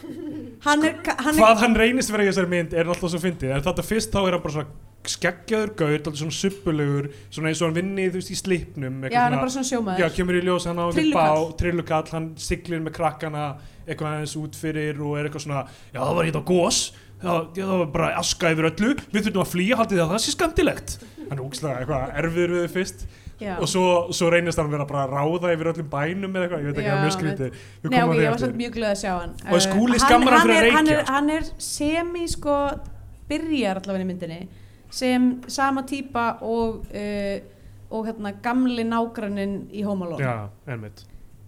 Hann er, hann er hvað hann reynist vera í þessari mynd er alltaf svo fyndið. En þetta fyrst þá er hann bara svona skeggjaður gaur, alltaf svona suppulegur svona eins og hann vinni þú veist í slipnum Já, hann er bara svona sjómaður. Já, kemur í ljós hann á einhvern bá, trillukall, hann siglir með krakkana eitthvað aðeins út fyrir og er eitthvað svona, já það var hérna gós, það, það var bara aska yfir öllu, við þurfum að flýja, haldið það, það sé skemmtilegt. Hann er úkslega eitthvað erfiður við þau fyrst Já. og svo, svo reynist hann vera bara að ráða yfir öllum bænum eða eitthvað, ég veit ekki, Já, það er mjög skrítið. Nei, ok, að ég var samt mjög glöð að sjá hann Og Skúli Uh, skammar hann fyrir að er- hann reykja. er, hann er semi sko byrjar allavega í myndinni sem sama típa og uh, og hérna gamli nágrannin í Home Alone Já, ennmitt.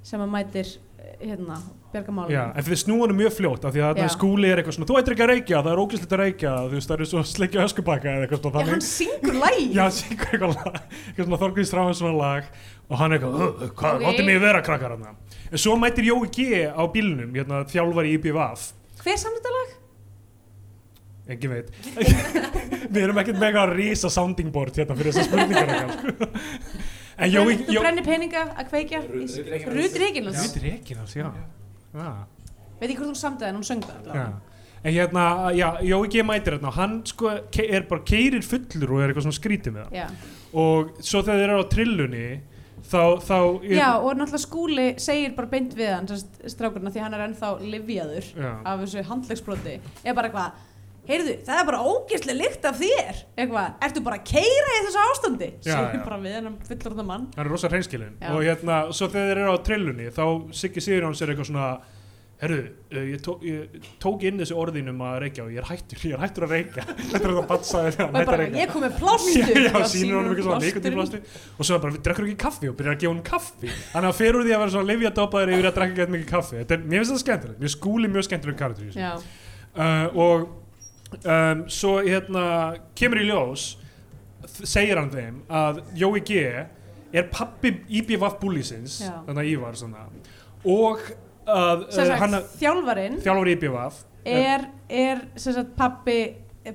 sem að mætir uh, hérna Björgamálum Já, en fyrir snúanum mjög fljótt af því að skúli er eitthvað svona, þú ættir ekki að reykja, það er ógæslegt að reykja, þú veist, það er svo sleikja öskubakka eða eitthvað svona Já, hann syngur læg Já, syngur eitthvað lag, eitthvað svona Þorgrís Stráðan svona lag og hann eitthvað, "Uh, hvað, láttu mig vera krakkar hann en svo mætir Jói G á bílnum hérna, þjálfari í IBVF Hver samt þetta lag? engin veit. Við erum ekkert eitthvað rísa sounding board hérna fyrir þessar spurningar en Jói Þú brennir peninga að kveikja Ruth Reykjanes. Rut Reykjanes já. Veit ekki hvort hún samtið en hún söng það allavega. En hérna, já, Jói G. mætir hérna hann sko er bara keirir fullur og er eitthvað svona skrítið með Já. og svo þegar þeir eru á trillunni þá, þá Já, og náttúrulega skúli segir bara beint við hann af því hann er ennþá livjaður af þessu handlegsbroti er bara eitthvað, heyrðu, það er bara ógeðslega lykt af þér. Eitthvað, ertu bara að keira í þessu ástandi? Já, segir já. bara við hennan fullorða mann. Hann er rosa hreinskilinn Já. og hérna, svo þegar þeir eru á trillunni þá Siggi Sigurjóns er eitthvað svona herru, uh, ég, tó, ég tók inn þessu orðinum að reykja og ég er hættur ég er hættur að reykja. Þetta er það þegar er að bara, reykja. Ég kom með plástur já, sínur honum eitthvað svona nikotínplasti og svo bara, við drekkur ekki kaffi? Og byrjar að gefa honum kaffi. Þannig að fyrir því að vera svona livjadópaður yfir að drekka ekki mikið kaffi. Þetta er, mér finnst það skemmtilegt, mér skúli mjög skemmtileg karakter uh, og um, svo hérna kemur í ljós segir hann þeim að Jói G er pappi IBVF búlísins þannig að Ívar svona og að uh, hann þjálfarinn þjálfur IBVF er, er sagt pappi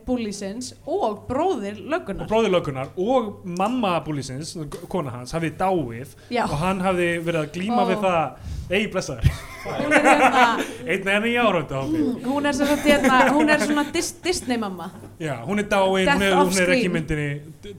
búlísins og bróðir og löggunar bróðir löggunar og mamma búlísins, kona hans, hafði dáið Já, og hann hafði verið að glíma Ó. við það. Ei blessaður, hún er hérna einn enn í árönda hún er, sem sagt, hérna, hún er svona Dis Disney mamma Já, hún er Death hún er, hún er ekki myndinni.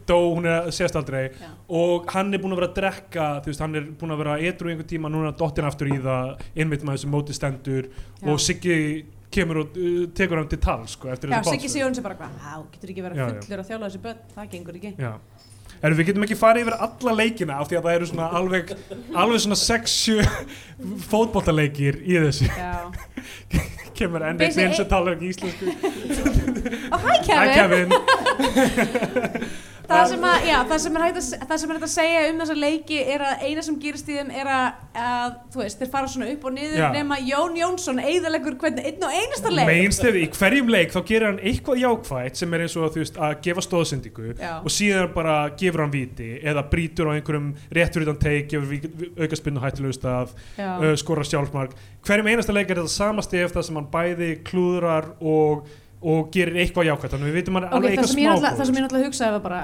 Dó, hún er sést aldrei. Já. og hann er búin að vera að drekka veist, hann er búin að vera edru einhvern tíma. Núna dottin aftur í það, einmitt maður sem móti stendur. Og Siggi kemur og uh, tekur hann til tal sko, eftir Já, þessu Siggi Sigurðs er bara hvað, á, getur ekki verið Já, já. fullur að þjála þessi börn, það gengur ekki. Já Erum við getum ekki farið yfir alla leikina af því að það eru svona alveg alveg svona 6-7 fótbollaleikir í þessu Já. kemur enn einn einn sem talar ekki íslensku hæ Hi Kevin! Kevin Það sem, að, já, það, sem er að, það sem er hægt að segja um þessa leiki er að eina sem gerist í þeim er að, að þú veist, þeir fara svona upp og niður Já. nema Jón Jónsson eigðalegur hvernig einn og einasta leik. Mainstefið, í hverjum leik þá gerir hann eitthvað jákvægt sem er eins og veist að gefa stóðsendingu og síðan bara gefur hann viti eða brýtur á einhverjum réttur utan teik gefur aukaspinnu hættulegu stað Já. uh, skora sjálfsmark hverjum einasta leik er þetta sama stef það sem hann bæði klúðrar og, og gerir eitthvað jákvægt þannig við vitum hann er Ok, alveg eitthvað smá það sem ég náttúrulega hugsaði var bara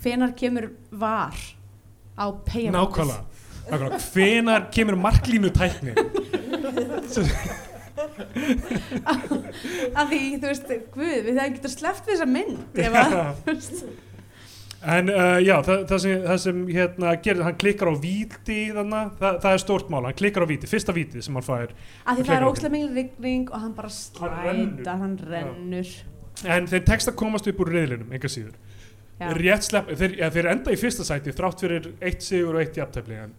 hvenar kemur var á peyjamótið? nákvæmlega Nákvæmlega. hvenar kemur marklínu tækni Af því, þú veist, guð, við það getur sleppt þessa mynd ef að. En uh, já, það, það sem, það sem hérna, gerir, hann klikkar á víti þannig, það, það er stórt mál, hann klikkar á víti, fyrsta víti sem hann fær. Af því það er óslega mikil rigning og hann bara slæta, hann rennur. En þeir tekst að komast upp úr reyðlinum, enga síður. Já. Slepp, þeir, ja, þeir enda í fyrsta sæti þrátt fyrir eitt sigur og eitt jafntefli. En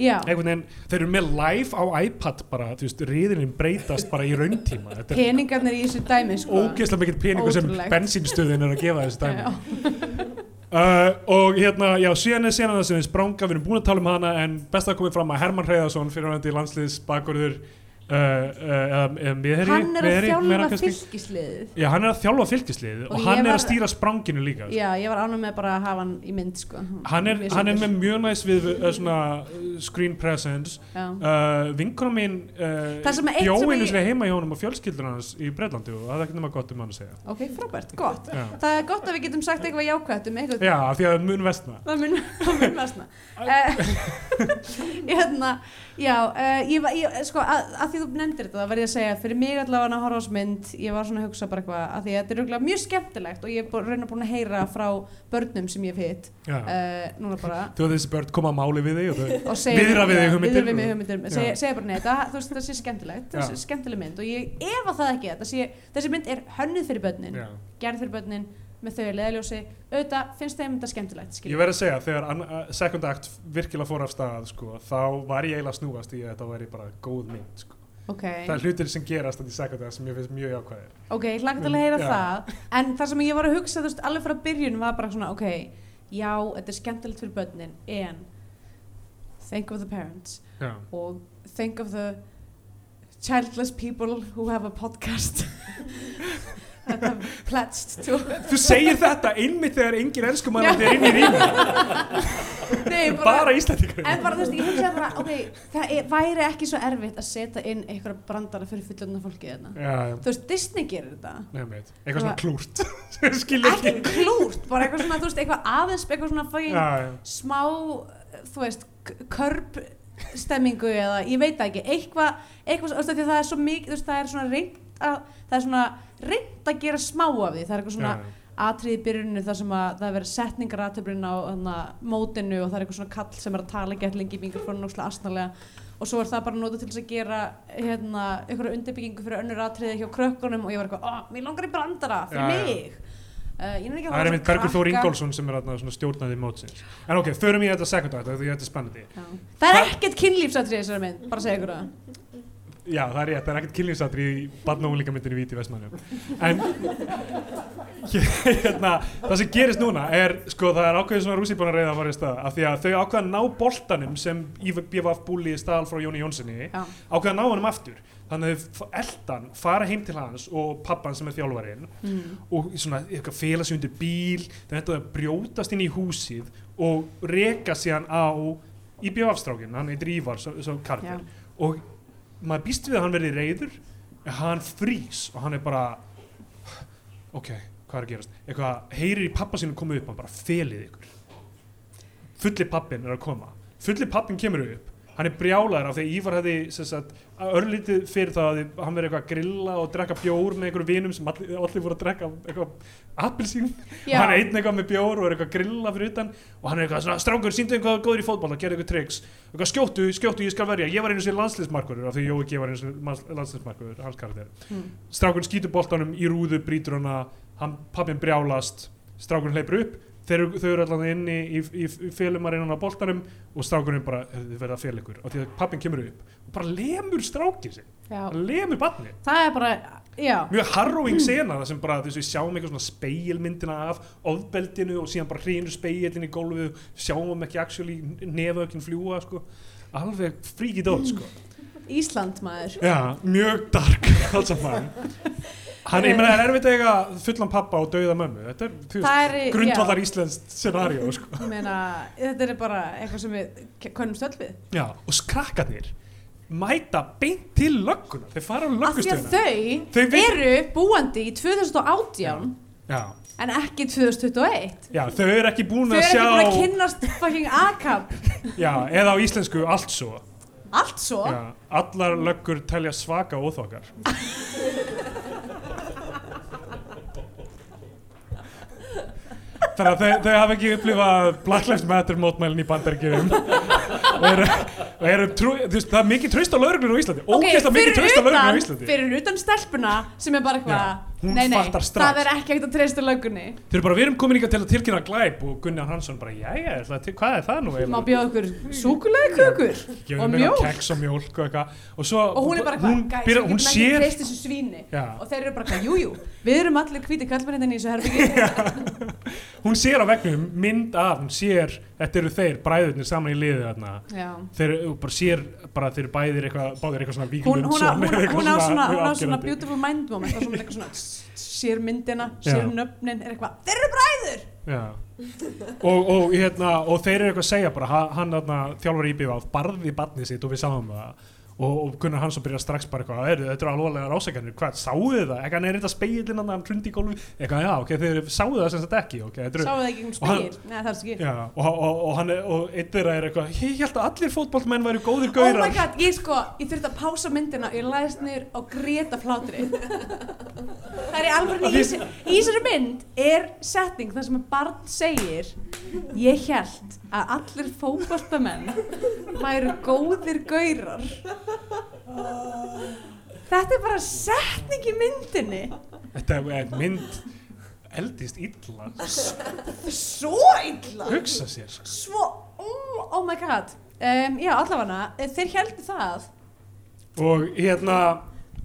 Já, veginn, þeir eru með live á iPad bara, þú veist, reyðlinn breytast bara í rauntíma. Peningarnir í þessu dæmi, sko. ógeðslega mikill peningur sem Ótrúlegt. bensínstöðin er að gefa þessu dæmi. Uh, og hérna, já, síðan er senan það sem við spranga, við erum búin að tala um hana en best að komið fram að Herman Hreiðarsson fyrir hann til landsliðs meðherji hann er að þjálfa fylgisliðið Já, hann er að þjálfa fylgislið og, Og hann ég er var- að stýra spranginu líka sko. já, ég var ánum með bara að hafa hann í mynd sko. hann, er, hann er með mjög næst við uh, svona screen presence. Uh, vinkona mín uh, sem er eitt bjó sem ég- sinni heima í honum og fjölskyldur hans í Breitlandi og það er ekki nema gott um hann að segja. Ok, frábært, gott. Já, það er gott að við getum sagt eitthvað jákvæmt um eitthvað Já því að mun vestna það mun, vesna uh, hérna, já uh, ég, var- ég, sko, að, að því þú nefndir þetta það verð ég að segja, fyrir mig allavega að horfa á þessu mynd ég var svona að hugsa bara eitthvað að því að þetta er mjög skemmtilegt og ég er bú- raunar búin að heyra frá börnum sem ég hef hitt uh, núna bara. Þú veist þessi börn koma að máli við þig og þau og segja Viðra við þig hugmyndir. viðra við mig hugmyndir. Segja, segja bara neða, það, þú veist, það sé skemmtilegt Já. sé skemmtileg mynd. Og ég efa það ekki þetta sé, þessi mynd er hönnuð fyrir börnin gerð fyrir börnin með þau að leiðaljósi auðvitað finnst þeim þetta skemmtilegt Ég skilur. verð að segja, þegar second act virkilega fór af stað, sko, þá var ég eiginlega að snúast í að þetta væri bara góð mynd, sko. ok, Það er hlutir sem gerast þetta í second act sem ég finnst mjög jákvæðir. ok, ég hlakka til að heyra Já. það en það sem ég var að hugsa, veist, alveg frá byrjun var bara svona, ok, já, þetta er skemmtilegt fyrir börnin, en think of the parents Já. og think of the childless people who have a podcast have pledged to Þú segir þetta einmitt þegar engin enskumælandi er inn í rýmum, Nei, bara Íslandingur. En bara, þú veist, ég hugsaði bara, ok, það er, væri ekki svo erfitt að setja inn einhverja brandara fyrir fullöndna fólkið þarna. Þú veist, Disney gerir þetta. Nefnir, eitthvað svona klúrt. Ekki klúrt, bara eitthvað svona, þú veist, eitthvað aðeins, eitthvað svona já. smá, þú veist, körp stemmingu eða, ég veit ekki, eitthvað, eitthvað, þú veist, það er svo mikið, það er svona reynd að, það er svona reynd að gera smá af því, það er eitthvað svona, atrið í byrjuninu þar sem að það er verið setningar aðtöflin á mótinu og það er eitthvað svona kall sem er að tala gett lengi í mikrofónu og asnalega og svo er það bara notað til þess að gera hérna, einhverja undirbyggingu fyrir önnur atriði hjá krökkunum og ég var eitthvað, oh, mér langar í brandara fyrir Já, mig uh, ég Það er einmitt Bergur Þór. Ingólfsson sem er svona stjórnaði mótsins. En ok, förum í þetta því þetta er spennandi. Já. það er ekkert kynlífsatrið þessari mynd, bara segja ykkur það Já, það er rétt, það er ekkert kynlýsatri í barn og unlingamyndinu Víti Vestmannjum En hérna, það sem gerist núna er, sko, það er ákveðið svona rússi búin að reyða að fara í stað af því að þau ákveða að ná boltanum sem BVF búli í staðal frá Jóni Jónssoni ákveða að ná honum aftur. Þannig að þau eldan, fara heim til hans og pappan sem er þjálfarinn mm. og svona eitthvað sig undir bíl þau ætlaðu að brjótast inn í húsið og reka síðan á í BVF-strákinn, hann heitir Ívar svo, svo og maður býst við að hann verði reyður en hann frýs og hann er bara ok, hvað er að gerast? Eitthvað, heyrir í pappa sínum koma upp hann bara felið ykkur. Fulli pappin er að koma. Fulli pappin kemur upp hann er brjálæður af því að Ívar hefði sagt, örlítið fyrir það að hann verið eitthvað að grilla og drekka bjór með einhverjum vinum sem allir, allir voru að drekka eitthvað appelsín. Já. hann er einn eitthvað með bjór og er eitthvað að grilla fyrir utan. Og hann er eitthvað svona strákur, síndu einhvað góður í fótball að gera eitthvað triks eitthvað skjóttu, skjóttu, ég skal verja. Ég var einu sér landsliðsmarkur af því Jói G var einu sér landsliðsmarkur hans karakter. Mm. strákurinn skýtur boltanum í rúðu brýtur hana, hann, pappin brjálast strákurinn hleypur upp þeir, þau eru allan inni í, í, í félumar innan á boltanum og strákurinn bara þið verða að fél ykkur. Og því að pappin kemur upp og bara lemur strákið sig hann lemur barni það er bara, já. Mjög harrowing sena það sem bara þess að við sjáum eitthvað svona speilmyndina af ofbeldinu og síðan bara hrýnur speilin í gólfið sjáum ekki actually nefökinn fljúa sko. alveg fríkið dót sko. Ísland maður. Já, mjög dark alls að mann Hann, ég meina, er erfitt að eiga fullan pappa og dauða mömmu. Þetta er, þú Það veist, grundvallar íslenskt scenario, sko. Ég meina, þetta er bara eitthvað sem við konum stöld við. Já, og skrakkarnir mæta beint til lögguna Þeir fara á af því að löggustöðuna þau, Þau veit- eru búandi í 2018 Já, en ekki 2021 já, þau eru ekki búin þau að eru ekki búin að sjá kynnast fucking ACAP Já, eða á íslensku allt svo. Allt svo? Já, allar löggur telja svaka óþokkar Þannig að þau, þau hafa ekki upplifað Black Lives Matter mótmælin í bandaríkjum og eru, eru trú, veist, það er mikið tröst á lauruglun á Íslandi. Ógeðslega mikið fyrir tröst á lauruglun á Íslandi. fyrir utan stelpuna sem er bara eitthvað hún nei, nei, fattar strax. það er ekki ekkert að treysta löggunni. Þau eru bara, við erum komin ykkar til að tilkynna glæp og Gunnar Hansson bara, jæja, hvað er það nú má bjóða okkur súkulega kökur og keks og mjólk og og svo, og hún er bara hún, byrja, guys, hún ekki sér Já. og þeir eru bara jújú, við erum allir hvíti kallmenninn í þessu herbyggi hún sér á vegnum mynd af, hún sér þetta eru þeir, bræðurnir saman í liðið þarna. Já. þeir bara sér bara þeir bæðir eitthvað, báðir eitthvað svona Hún, Víking hún, á- hún, hún svona, hún beautiful mind moment sér myndina, sér Já. nöfnin er eitthvað, þeir eru bræður! Og, og, hérna, og þeir eru eitthvað að segja bara, ha- hann þjálfur íbjöf barði barnið sitt og við sáum það og, Gunnar Hansson byrjar strax bara eitthvað "Heyrðu, þetta eru alvarlega rásakarnir, hvað, sáu þið það? Eitthvað, er þetta speilin hann, hann trundi í gólfi. Eitthvað, já, ok, þeir sáu það sem þetta ekki. Ok, þetta eru sáu það ekki um spegir, neða það er ekki. Já, og, og, og, hann er, og einn þeirra er eitthvað ég held að allir fótballmenn væri góðir Oh gaurar. My god, ég sko, ég þurfti að pása myndina og ég læðist niður á greta flátri. Það er alveg í, þessari mynd er setning þar sem að barn segir ég held að allir fótballtamenn væru góðir gaurar Þetta er bara setning í myndinni. Þetta er mynd eldist illa. Svo illa? Hugsa sér. Svo, oh, oh my god. Um, Já, allavega, þeir heldur það. Og hérna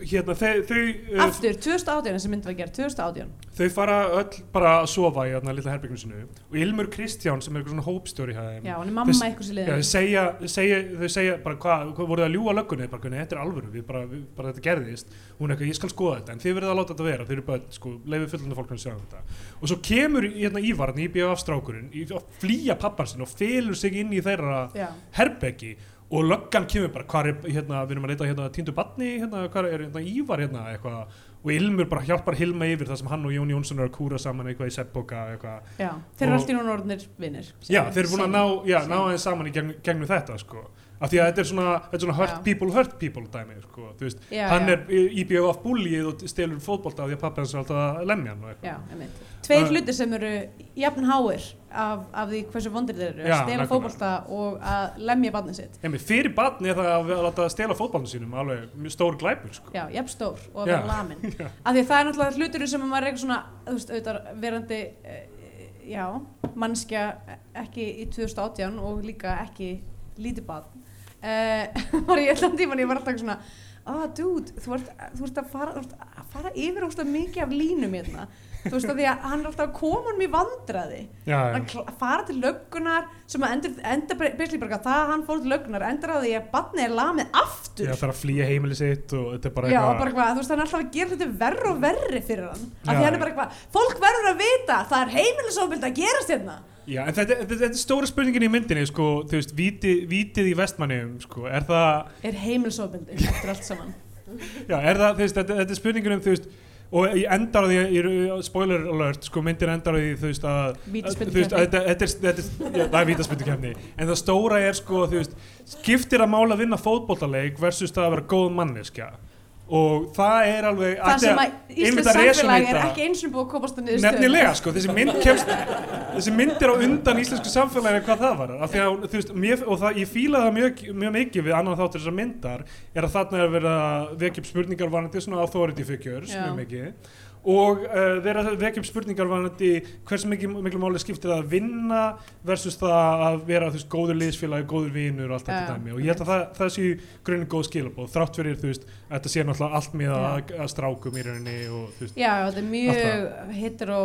hérna þau, þau, uh, Aftur, 2018 þessi mynd var gerð, 2018 þau fara öll bara að sofa í hérna lilla herbygginu sinu og Ilmur Kristján sem er eitthvað svona hópstjóri Já, hann er mamma eitthvað sem liður þau segja, segja, þau segja bara hvað, hvað voruð að ljúga löggunni, bara þetta er alvöru, við bara, við, bara þetta gerðist, hún er eitthvað, ég skal skoða þetta, en þið verðið að láta þetta vera, þið eru bara, sko, leifið fullandi fólk að sjá þetta. Og svo kemur hérna Ívar, hérna í BF strákurinn, að flýja pappan sin og felur sig inn í þeirra Já, herbeggi og löggan kemur bara, hvað er, hérna, við erum að leita hérna týndu batni, hérna, hvað er, hérna Ívar hérna, eitthvað, og Ilmur bara hjálpar Hilma yfir það sem hann og Jón Jónsson eru að kúra saman eitthvað í seppboka, eitthvað, já, þeir eru Og- allt í núna orðnir vinnir Já, þeir eru búin að ná, já, ná aðeins saman í gegn, gegnum þetta, sko. Af því að þetta er svona, þetta er svona hurt Já. people, hurt people dæmi, sko. Þú veist, Já, hann já. er IBF búlið og stelur fótbolta af því að pappa hans er alltaf að lemja hann og eitthvað. Tveir hlutir sem eru jafn háir af, af því hversu vondir þeir eru að stela fótbolta og að lemja barnið sitt. Emi, fyrir barni er það að að stela fótboltan sínum alveg stór glæpur, sko. Já, jafn stór og að vera lamin af því að það er náttúrulega hlutur sem maður er eitthvað svona þú veist, auðvitað verandi eh, já, mannskja ekki í 2018 og líka ekki lítið barn. Uh, var ég allan tíman ég var alltaf svona ah dude, þú ert, þú ert að fara, ert að fara yfir óslega mikið af línum hérna þú veist að því að hann er alltaf að koma um í vandraði Já, að kl- fara til löggunar sem að endur, bara að það að hann fór til löggunar endur á því að barnið er lamið aftur. Það er að flýja heimili sitt og þetta er bara Já, eitthvað. þú veist, hann er alltaf að gera hluti verri og verri fyrir hann. Af því hann er bara eitthvað, fólk verður að vita það er heimilisofbild að gerast hérna. Já, en þetta, þetta, þetta er stóra spurningin í myndinni, sko, þú veist, víti, vítið í vestmannum, sko, er það, er heimilisofbildi eftir allt saman. Já, er það, þú veist, þetta, þetta er spurningin um, þú veist, og ég endar á því, ég, spoiler alert, sko, myndin endar á því, þú veist, að, þetta, er, er vítaspyndukefni, en það stóra er, sko, þú veist, skiptir að mála að vinna fótboltaleik versus það að vera góð manneskja, og það er alveg, það sem að Íslands að samfélag er ekki eins og búið að komast að niður Nefnilega sko, þessi mynd kemst þessi mynd er á undan íslensku samfélagi hvað það var, af því að þú veist mér, og það, ég fíla það mjög, mjög mikið við annan þáttur þessar myndar, er að þarna er verið að vekja upp spurningar varandi svona authority figures, Já. mjög mikið og uh, þeir að vekja upp spurningar varandi hversu mikið, miklu máli skiptir það að vinna versus það að vera þú veist, góður liðsfélagi, góður vinur og allt þetta Já. dæmi. Og ég held að það, það sé grunni góð skilabóð, þrátt fyrir þú veist, að þetta sé náttúrulega allt með að, að strákum í rauninni og þú veist Já, þetta er mjög hetero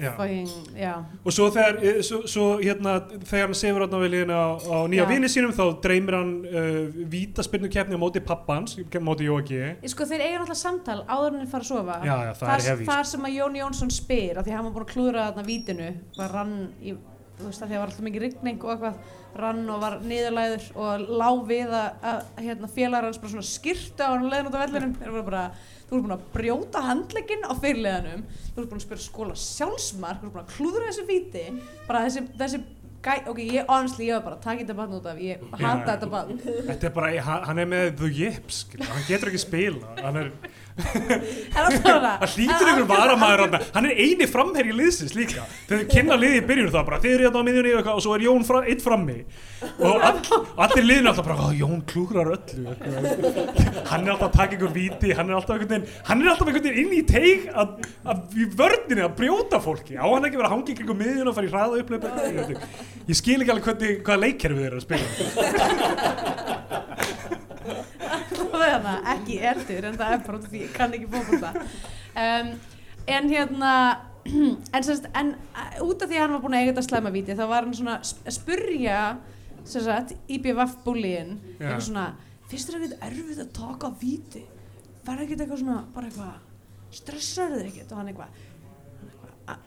Já. fucking, já, og svo þegar, eh, svo, svo, hérna, þegar hann sefur hann á viljina á, á nýja Já. vini sínum þá dreymir hann uh, vítaspinnu keppni á móti pappans, móti Jóki sko þeir eiga náttúrulega samtal áður en þeir fara að sofa Þar, sem að Jón Jónsson spyr af því að hann var búin að klúðra þarna vítinu var rann í, þú veist að því að var alltaf mikið rigning og eitthvað rann og var niðurlæður og lá við að, að hérna, félagar hans bara svona skyrta á hann leiðin út á vellinum. Þú ert búin að brjóta handleginn á fyrirleðanum þú ert búin að spyrja skóla sjálfsmark þú ert búin að klúðra þessu víti bara þessi, þessi gæ, ok, ég honestly, ég var bara takk þetta bann út af, ég hata þetta bann Þetta er bara, hann er með the yips, hann getur ekki spila, hann er, hann hlýtur einhver varamæður hann, hann er eini framherji liðsins líka, þegar þau kynna liði í byrjun þá bara, þið eru hérna á miðjunni og svo er Jón fra, eitt frammi. Og all, allir liðin alltaf bara, "Ó, Jón klúrar öllu, hann er alltaf að taka einhver víti, hann er alltaf einhvern veginn, er inn í teig að, að í vörninni að brjóta fólki, á hann ekki verið að hangi kringum miðjun og fara í hraða ekki. ég skil ekki alveg hvernig, hvaða leikkerfi þið eru að spila. Það ekki ertur en það er bara því ég kann ekki fókbólta um, en hérna en, sérst, en út af því að hann var búin að eiga þetta slæma víti þá var hann svona að sp- að spurja sagt, IBVF búliðin Já. eitthvað svona, finnst þér ekkert erfið að taka víti? Var ekkert eitthvað svona, bara eitthvað stressar þig ekkert? Og hann eitthvað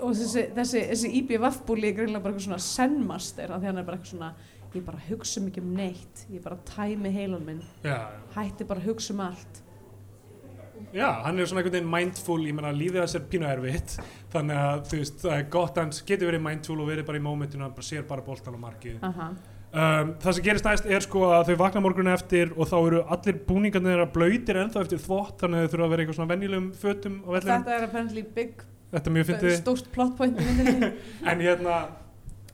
og þessi, þessi, þessi IBVF búli er greinlega bara eitthvað svona sennmaster af því hann er bara eitthvað svona ég bara hugsa mikið um neitt. Ég bara tæmi heilan minn. Já, hætti bara að hugsa um allt. Já, hann er svona einhvern veginn mindful ég menna lífið hans er pínu erfitt þannig að þú veist, það er gott hans getur verið mindful og verið bara í mómentinu hann bara sér bara boltan á markið. Aha. um, það sem gerist næst er sko að þau vakna morgun eftir og þá eru allir búningarnir þeirra blöytir ennþá eftir þvott þannig að þau þurfa að vera eitthvað svona venjulegum fötum þetta er apparently big þetta er mjög fyndið. stórt plot point í myndinni. En hérna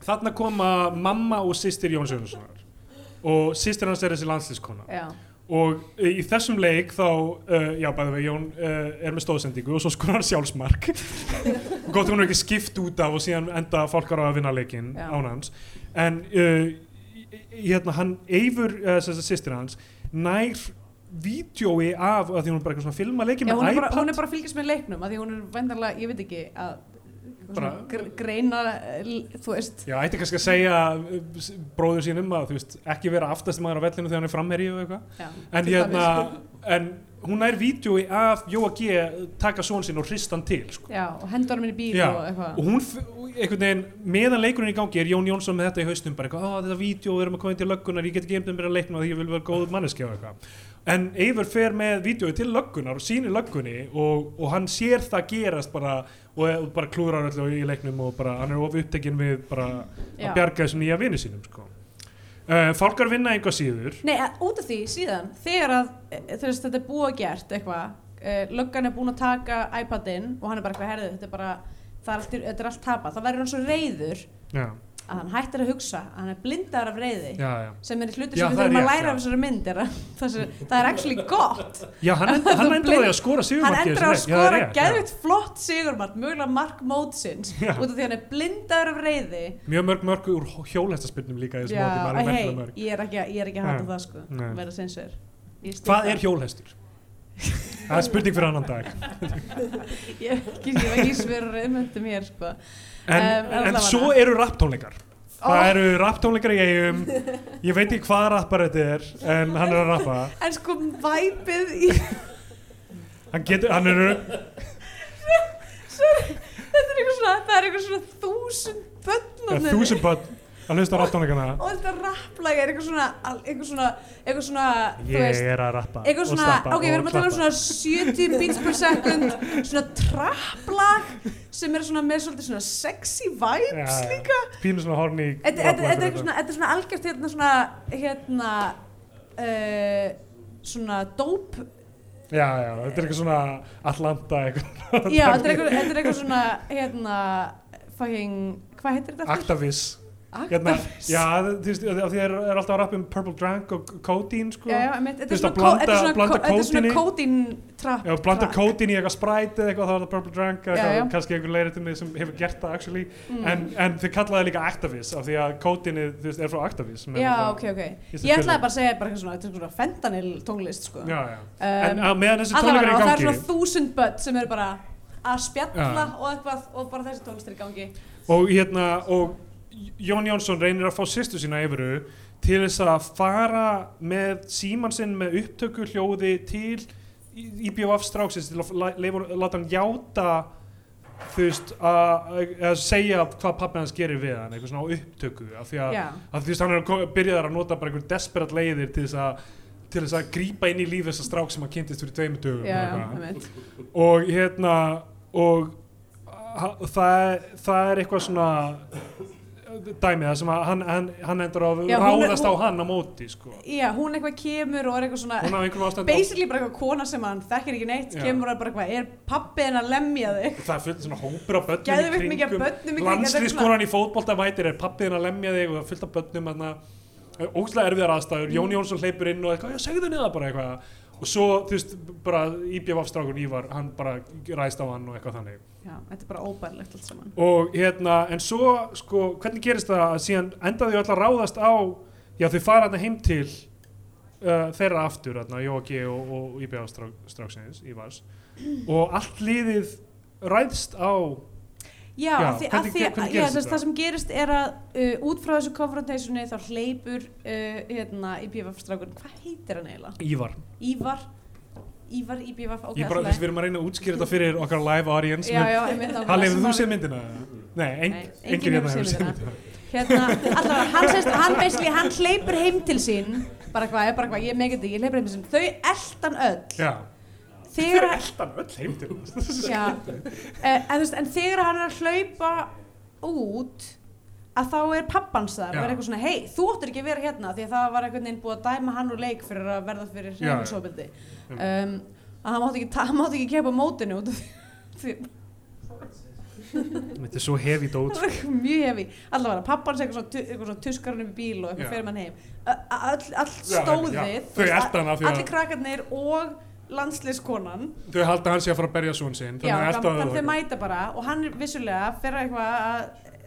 þarna koma mamma og sýstir Jóns Jónssonar. Og sýstir hans er þessi landslískona já, og uh, í þessum leik þá, uh, já bæði við Jón uh, er með stóðsendingu og svo skor hann sjálfsmark. Gott hún er ekki skipt út af og síðan enda fólkar á að vinna leikin án hans. En uh, hérna hann að sýstir hans nær vídjói af að því hún er bara eitthvað svona að filma leikin með iPad. hún er bara að fylgjast með leiknum af því hún er vendarlega, ég veit ekki að greina þú veist. Já, ætti kannski að segja bróður sínum að þú veist, ekki vera aftast maður á vellinu þegar hann er framherji og eitthvað. En hérna, en hún nær vídjói af Jóa G taka són sinn og hrista hann til sko. já, og hendur hann í bíl Já, og eitthvað. og hún, einhvern veginn meðan leikurinn í gangi er Jón Jónsson með þetta í haustum bara eitthvað, "Ó, þetta vídeo, við erum að koma inn til löggunar ég get ekki einhvern veginn að leikna en Eivur fer með vídjói til löggunar og sýnir löggunni og, og hann sér það gerast bara og, og bara klúrar öllu í leiknum og bara hann er of upptekinn við bara Já. að bjarga þessum nýja vini sínum sko. uh, fólkar vinna einhvað síður Nei, að, út af því síðan, þegar að e, þú veist, þetta er búið að gert eitthvað e, löggan er búin að taka iPadinn og hann er bara eitthvað herðið, þetta er bara er allt, þetta er allt tapað, það verður hann svo reyður já, að hann hættir að hugsa, að hann er blindar af reyði já, já. sem er hluti sem við er þurfum að læra af þessari mynd er að það, er, er actually gott já hann, end, hann endur á að skora hann sigurmarkið endur að það er skora geðvitt flott sigurmark mögulega mark mótsins út af því hann er blindar af reyði mjög mörg mörg úr hjólhestaspyrnum líka Já, er hei, ég er ekki, að- ég er ekki að Nei. það sko verða sinsver hvað er hjólhestur? það er spurning fyrir annan dag ég er ekki, er sverur umhundum hér sko en, Um, en svo eru rapptónleikar Ó. það eru rapptónleikar í eigum ég veit ekki hvað rappar þetta er en hann er að rappa. En sko væpið í hann getur, hann er þetta er eitthvað svona, það er eitthvað svona þúsund börn þúsund börn að hlusta á rapptónleikana og þetta rapplag er eitthvað svona eitthvað svona, eitthvað svona þú ég veist, er að rappa eitthvað svona, ok, við erum að tala um svona 70 beats per second svona trapplag sem er svona með svolítið svona sexy vibes já. líka. Pínu svona horni Þetta er eitthvað svona, þetta er svona algjört hérna svona, hérna, uh, svona dóp, já, já, þetta er eitthvað svona Atlanta eitthvað. Já, þetta er eitthvað, svona, hérna, fucking, hvað heitir þetta? Actavis hérna, já, þú veist, því er, er alltaf að rappa um Purple Drank og Codeine sko. Já, já, þetta er svona, er er kódín trapp. Já, blanda kódin í eitthvað Sprite eða eitthvað, þá er það Purple Drank eða kannski einhver leiritinni sem hefur gert það actually, Mm. en, en þið kallaði líka Actavis af því að kódinni, þú veist, er frá Actavis er Já, ok, ok. Ég ætlaði bara að segja bara eitthvað svona, þetta er svona fentanil tónlist, sko. Já, já, en Um, að meðan þessi tónleikar og í það er gangi svona þúsund börn sem eru bara að spjalla og eitthvað og bara þessi tónlist er í gangi. og hérna, og Jón Jónsson reynir að fá sýstu sína yfiru til þess að fara með síman sinn með upptöku hljóði til IBF stráksins til að láta hann játa þú veist að að segja hvað pappi hans gerir við hann eitthvað svona á upptöku af því að, að þú veist hann er að ko- byrjaðar að nota bara einhver desperat leiðir til þess að til þess að grípa inn í líf þess að strák sem hann kynntist fyrir tveimur dögum og hérna og það, það er eitthvað svona dæmið það sem að hann, hann, hann endur að hún er- ráðast á hann á móti sko. Já, hún eitthvað kemur og er eitthvað svona, hún á einhverjum ástænd basically bara eitthvað kona sem hann þekkir ekki neitt, Já. kemur og er bara eitthvað, er pappi henn að lemja þig? það er fullt svona hópur af börnum Geðveikt mikið af börnum landslýskonan í fótbolta mætir er pappiðin að lemja þig og það er fullt af börnum ógslag erfiðar aðstæður, Jón Jónsson hleypur inn og eitthvað, já segðu niða bara eitthvað og svo, þú veist, bara IBF strákur Ívar, hann bara ræðst á hann og eitthvað þannig Já, þetta er bara óbærlegt allt saman. og hérna, en svo sko, hvernig gerist það að síðan öll að ráðast á já þau fara þarna heim til uh, þeirra aftur, þarna, Jóki og, og IBF strák, stráksins, Ívars og allt liðið ræðst á Já, Já, því, hvernig- því, hvernig já, þetta? það sem gerist er að uh, út frá þessu konfrontationi þá hleypur uh, hérna, IPVF strákur, hvað heitir hann eiginlega? Ívar. Ívar. Ívar IPVF, ok, Ég bara, í þess, við lagi. erum að reyna að útskýra þetta fyrir okkar live audience Já, já, einmitt nákvæmlega, Halli, sem hefur þú að- séð myndina? Nei, en, Nei, engin enginn hérna hefur séð myndina. hérna, allavega, hann sést, hann basically, hann hleypur heim til sín. Bara hvað, bara hvað, ég megin þetta, ég hleypur heim til sín. Þau eldan öll. Já, þegar, heim en þegar hann er að hlaupa út að þá er pappans og Já. er eitthvað svona, hei, þú áttur ekki að vera hérna því að það var einhvern veginn búið að dæma hann úr leik fyrir að verða fyrir hreifilsofbildi um, að hann mátti ekki, ekki kepa mótinu út Þetta er svo hefi dót sko. mjög hefi allavega, pappans eitthvað svona, tu- eitthvað svona tuskarinn í bíl og eitthvað fyrir mann heim. Ö- all, all Já, stóðið allir krakkarnir og landsliðskonan. Þau halda hann sé að fara að berja svon sinn Þannig að það þau mæta bara og hann er vissulega fyrir eitthvað að,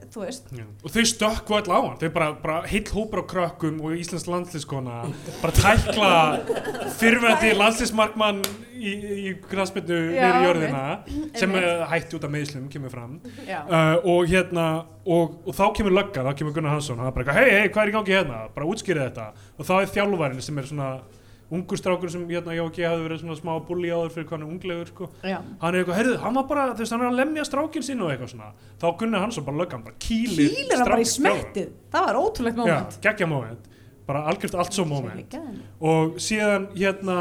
þú veist, Já. og þau stökku all á hann þau bara, bara heill hópur á krökkum og Íslands landslískona bara tækla fyrrverandi landslísmarkmann í, í Já, nýri jörðina sem uh, hætti út af meðslum kemur fram. Uh, og hérna og, og þá kemur lögga, þá kemur Gunnar Hansson hann er bara hei, hei, hvað er í gangi hérna? Bara útskýrið þetta. Og þá er þjálfarinn sem er svona ungur strákur sem hérna, já, ekki hafði verið svona smá bulli áður fyrir hann er unglegur sko. Já, hann er eitthvað, heyrðu, hann var bara, þú veist, hann er að lemja strákinn sinn og eitthvað svona, þá Gunnar Hansson bara löggan, bara kýlir kýlir hann bara í strákinn, smettið það var ótrúlegt já, moment. geggja moment. Bara algjört allt svo Geggjaði. og síðan hérna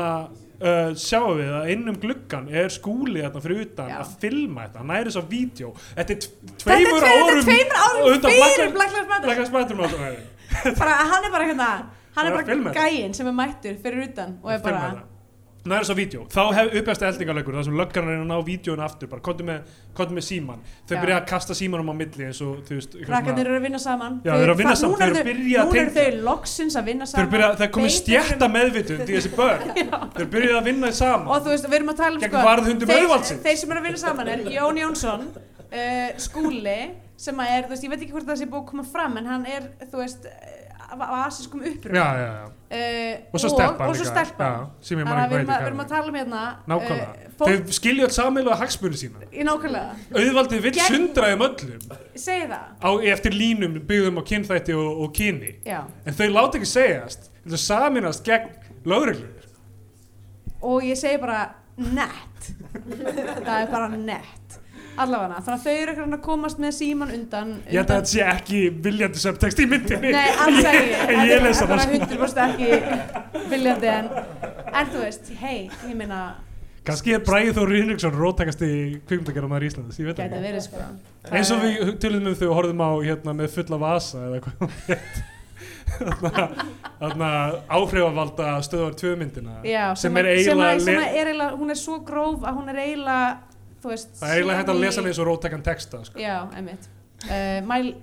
uh, sjáum við að innum gluggan er skúli hérna fyrir utan Já. að filma þetta, hann næri þess að vídeo. Þetta er tveimur árum árum fyrir Black Lives Matter. Bara, hann er bara hérna hann er Bara að gæinn sem er mættur fyrir utan og er bara næri þess að vídeo, þá hef uppjast eldingarleikur þar sem löggan er að ná vídeoinu aftur bara kontum með, með síman þau Já. byrja að kasta símanum á milli eins og þú veist krakkarnir svona- eru að vinna saman. Já, þeir eru að vinna það- saman, þeir eru eru að byrja að núna eru tengja. þau loksins að vinna saman. byrja, það er komið Beita stjætta meðvitund í þessi börn. Þeir byrja að vinna saman. Og þú veist, við erum að tala um varðhundum þeir, þeir sem eru að vinna saman er Jón Jónsson uh, Skúli sem að er, þú veist, ég veit ekki hvort það sé búið að koma fram en hann er, þú veist af asískum uppruna. Já, já, já. uh, og svo og ég þannig að við erum að, tala um hérna nákvæmlega, fólk, þau skilja alls samilega hagsmunni sína. Í nákvæmlega, auðvaldið vill Gegn- sundra um öllum. Á, eftir línum byggðum á kynþætti og, og kyni. En þau láta ekki segjast. Þau saminast gegn lögreglur og ég segi bara nett. Það er bara nett allavega, þannig að þau eru eitthvað að komast með síman undan, ég held að undan þetta sé ekki viljandi subtext í myndinni. Nei, alls ekki, ég þetta les er það. 100% ekki viljandi en, en þú veist, hei, ég meina kannski er Bræði Þóri Hinriksson róttakast í kvikmyndagerðar í Íslands, ég veit ekki. verið sko. Eins og við tölum um þau og horfum á hérna, með fulla vasa eða eitthvað þarna áhrifavalda stöðvar tvö myndina Já, sem sem, er eiginlega hún er svo gróf að hún er eiginlega, veist það er eiginlega hægt að lesa hann og róttakan texta sko. Já, einmitt. Uh, mæl,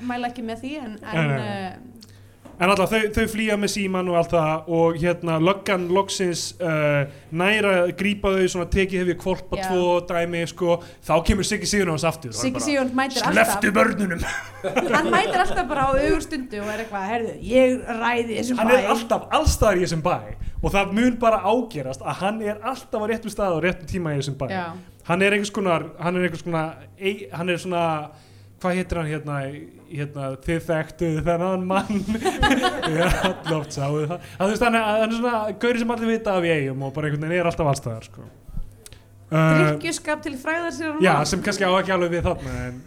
mæl ekki með því en, en uh, en alltaf þau, þau flýja með síman og allt það og hérna löggan loksins uh, næra grípa þau svona tekið hefði kvolpa Já. tvo dæmi sko, þá kemur Siggi Sigurinn hans aftur. Hann Siggi Sigurd mætir alltaf. Börnunum. Hann mætir alltaf bara á augur stundu og er eitthvað, herðu, ég ræði þessum hann bæ. er alltaf allstaðar í þessum bæ og það mun bara ágerast að hann er alltaf á réttum stað og réttum tíma í þessum bæ. Já, hann er einhvers konar hann er einhvers konar ei, hann er svona hvað heitir hann hérna, hérna þið þekktuð þennan mann? Ég er alloft sáðu það. Að þú veist hann er, hann svona gauri sem allir vita af eigum og bara einhvern veginn er alltaf allstaðar sko. uh, drikkjuskap til fræðar hann já sem kannski á ekki alveg við þarna en,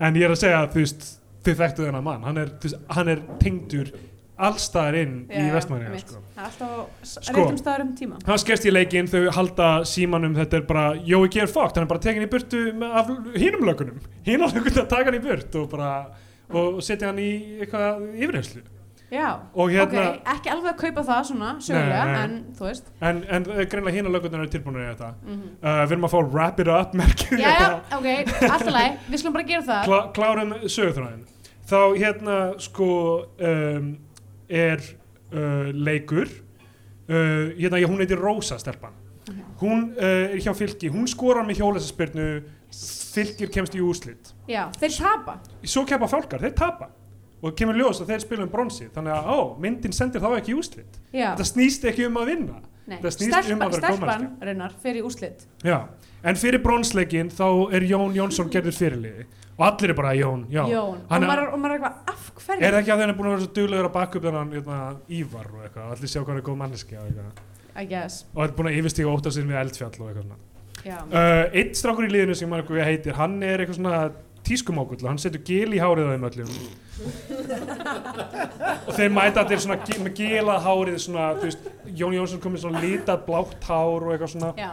en ég er að segja þú veist þið þekktuð þennan mann. Hann er, er tengdur allstaðar inn í vestmanni sko. alltaf á Sko. réttum staður um tíma. hann skerst í leikinn, þau halda símanum þetta er bara, Jói ger fókt hann er bara tekin í burtu af hínum lögunum hínum lögunum að taka hann í burt og bara og setja hann í eitthvað yfirheyslu Já, hérna- ok, ekki alveg að kaupa það svona nei. en þú veist. En, en eh, greinlega hínum lögunar eru tilbúinir í þetta. Mm uh, við erum að fá wrap it up merkið Já, já, ok, alltaf leið, við skulum bara gera það. Klá, klárum sögurþræðin þá hérna sko um, er uh, leikur. Uh, hérna, hún heitir Rósa stelpan. Ok. hún uh, er hjá fylki, hún skorar með hjólæsaspyrnu fylkir kemst í úrslit. Já, þeir tapa. Svo keppa fálkar, þeir tapa. Og kemur ljós að þeir spila um bronsi þannig að á, myndin sendir þá ekki í úrslit. Já, þetta snýst ekki um að vinna. Um stelpa, vera stelpan raunar fyrir úrslit. Já, en fyrir bronsleikin þá er Jón Jónsson gerður fyrirliði og allir er bara Jón, já. Jón, og Hann er- maður, og maður er eitthvað af hverju? Er það ekki að þeir eru búin að vera svo duglegur að baka upp þennan hérna, Ívar og eitthvað, allir sjá hvað er góð manneski og eitthvað, I guess, og er búin að yfirstíga ótt af sér við eldfjall og eitthvað Uh, einn strákur í liðinu sem maður eitthvað heitir, hann er eitthvað svona tískumókull, hann setur gil í hárið á þeim öllum. Og þeir mæta svona gi- með gilað hárið svona, veist, Jón Jónsson komið svona litað blátt hár og eitthvað svona. Já,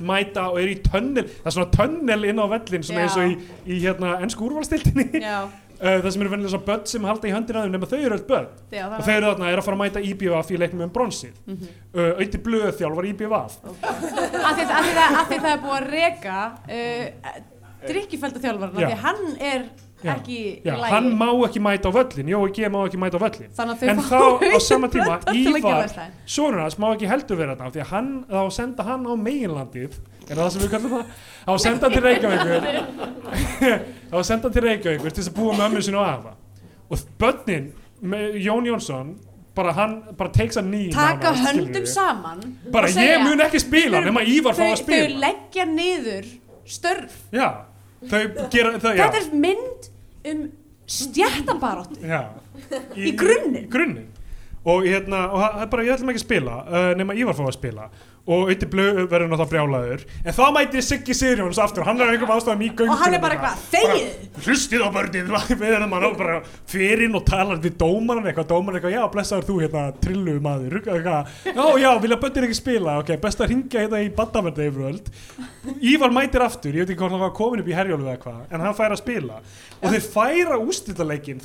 mæta og er í tönnel það er svona tönnel inn á vellin svona eins og í, í hérna ennsku úrvalstildinni uh, það sem eru vennilega svona börn sem halda í höndina á þeim nema þau eru öll börn já og þau eru þarna er að fara að mæta IBVF í leiknum um bronsið mm -hmm. uh, auði blöð þjálfar IBVF að, því, að, því það, er búið að reka uh, drikkifælda þjálfarna Já. því hann er. Ekki Já, í lagi hann má ekki mæta á völlin, Jói G má ekki mæta á völlin en þau þá á sama tíma Ívar, sonur hans má ekki heldur vera þarna því að hann, þá senda hann á meginlandið er það sem við kallum það? Þá senda hann til Reykjavíkur. Þá senda hann til Reykjavíkur til þess að búa með ömmu sinu og afa. Og börnin, Jón Jónsson bara hann, bara takes a knee taka skilurðu. höndum saman bara segja, ég mun ekki spila nema Ívar fá þau, að þau spila. leggja niður störf. Já, þau gera já, þetta er mynd um stjættabaróttu Í í grunninn. Og hérna, og það er bara, ég ætlum ekki að spila uh, nema Ívar fá að spila og auðvitað blöð verður náttúrulega brjálaður. En þá mætir Siggi Sigurjóns aftur hann er einhverjum ástæðum í göngunum og hann er bara eitthvað, þegið hlustið á börnið við erum að bara fyrir og talar við dómaran eitthvað, dómaran eitthvað, já blessaður þú hérna trillu maður, eitthvað, já já vilja börnir ekki spila, ok, best að ringja hérna í baddaverði yfirvöld Ívar mætir aftur, ég veit ekki hvort hann var komin upp í herjólu eða eitthvað, en hann fær að spila. Og þeir færa úrslitaleikin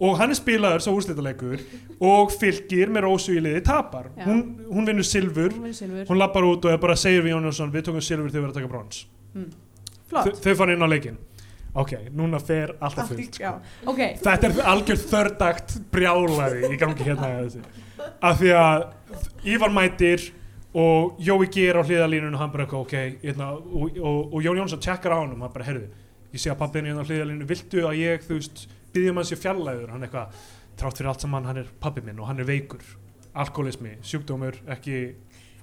og hann er spilaður svo úrslitaleikur og fylgir með Rósu í liði tapar. Hún, hún vinnur silfur. Hún hún lappar út og er bara segir við Jónasson við tókum silfur þegar við erum að taka brons. Flott. Þau- þau fara inn á leikin ok, núna fer alltaf fullt sko. ok, þetta er algjör þördagt brjálaði í gangi hérna af því að Ívar mætir og Jói G er á hliðalínun og hann bara ok hérna, og, og, og Jón Jónsson tjekkar á hann og hann bara herðu, ég sé að pappin er hérna á hliðalínu viltu að ég, þú veist, byggjum hann sér fjallæður hann eitthvað, trátt fyrir allt saman hann er pappi minn og hann er veikur alkoholismi, sjúkdómur, ekki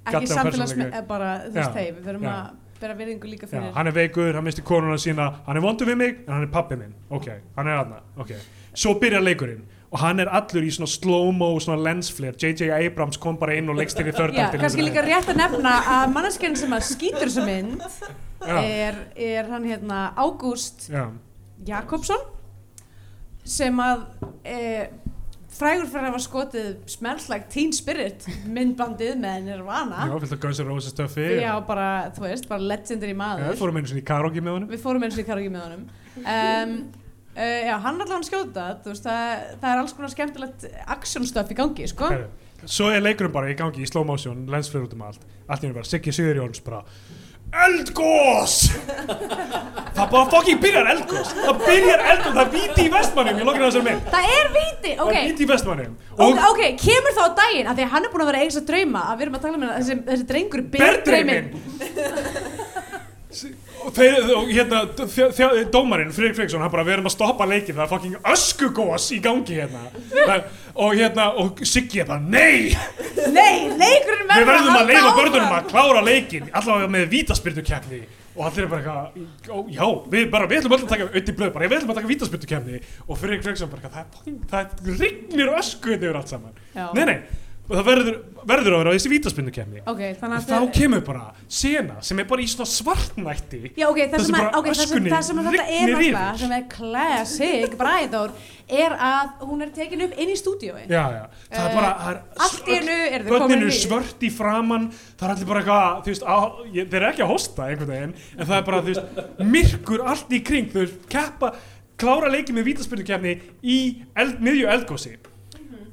ekki Gadda á samfélagsmi persónuleika. er bara, þú Já, veist, hei, við já. að bera virðingu líka Já, fyrir hann er veikur, hann misti konuna sína hann er vondur við mig, en hann er pappi minn ok, hann er aðna, ok svo byrjar leikurinn og hann er allur í svona slow-mo, svona lensflare J.J. Abrams kom bara inn og leggst inn í Já, þördaktin kannski líka rétt að nefna að manneskinn sem að skýtur þessu mynd Já. er, er hann hérna Ágúst Já, Jakobsson sem að e, frægur fyrir að hafa skotið Smells Like Teen Spirit myndbandið með Nirvana. Já, fylgta Guns N' Roses stöfi Já, bara, þú veist, bara legendary Já, maður fórum einu sinni í karaoke með honum. Við fórum eins og í karaoke með honum. Um, uh, Já, hann allavega skjóta þú veist, það, það er alls konar skemmtilegt action stuff í gangi, sko. Heru. Svo er leikurinn bara í gangi í slow motion lensflare út um allt. Allt í henni bara, Siggi Sigurjóns bara Eldgós Það bara fucking byrjar eldgós Það byrjar eldgós, það er víti í vestmannum Ég lokkar þessar mynd. Það er Það ok. er víti í vestmannum Ok, ok, kemur þá daginn að því að hann er búin að vera eigins að drauma að við erum að tala um hérna, þessi, þessi drengur ber drauminn og þeir, og hérna dómarinn, Friðrik Friðriksson, hann bara við erum að stoppa leikin, það er fucking öskugós í gangi hérna. Það, og hérna, og Siggi er bara, nei Nei, leikurinn við verður verðum að halda áfram. börnunum að klára leikin allavega með vítaspyrnukefni og allir er bara eitthvað, já, við bara, við ætlum öll að taka auðvitað blöð, bara, við ætlum að taka vítaspyrnukefni og Friðrik Friðriksson bara, eitthvað, það, fucking- það rignir ösku yfir allt saman Já. nei, nei, og það verður, verður að vera þessi vítaspyrnukefni Ok, þannig og þá kemur bara sena sem er bara í svona svartnætti. Já, ok, það Það sem, að, okay, það sem, það sem þetta er yfir. sem er classic Bræðór, er að hún er tekin upp inn í stúdíói. já, já, það er Eh, bara það er allt í eru þau börnin komin í- svört í framann það er allir bara eitthvað, þú veist á, ég, þeir eru ekki að hosta einhvern veginn en það er bara, þú veist, myrkur allt í kring þau veist, keppa, klára leikið með vítaspindukefni í eld, miðju eldgósi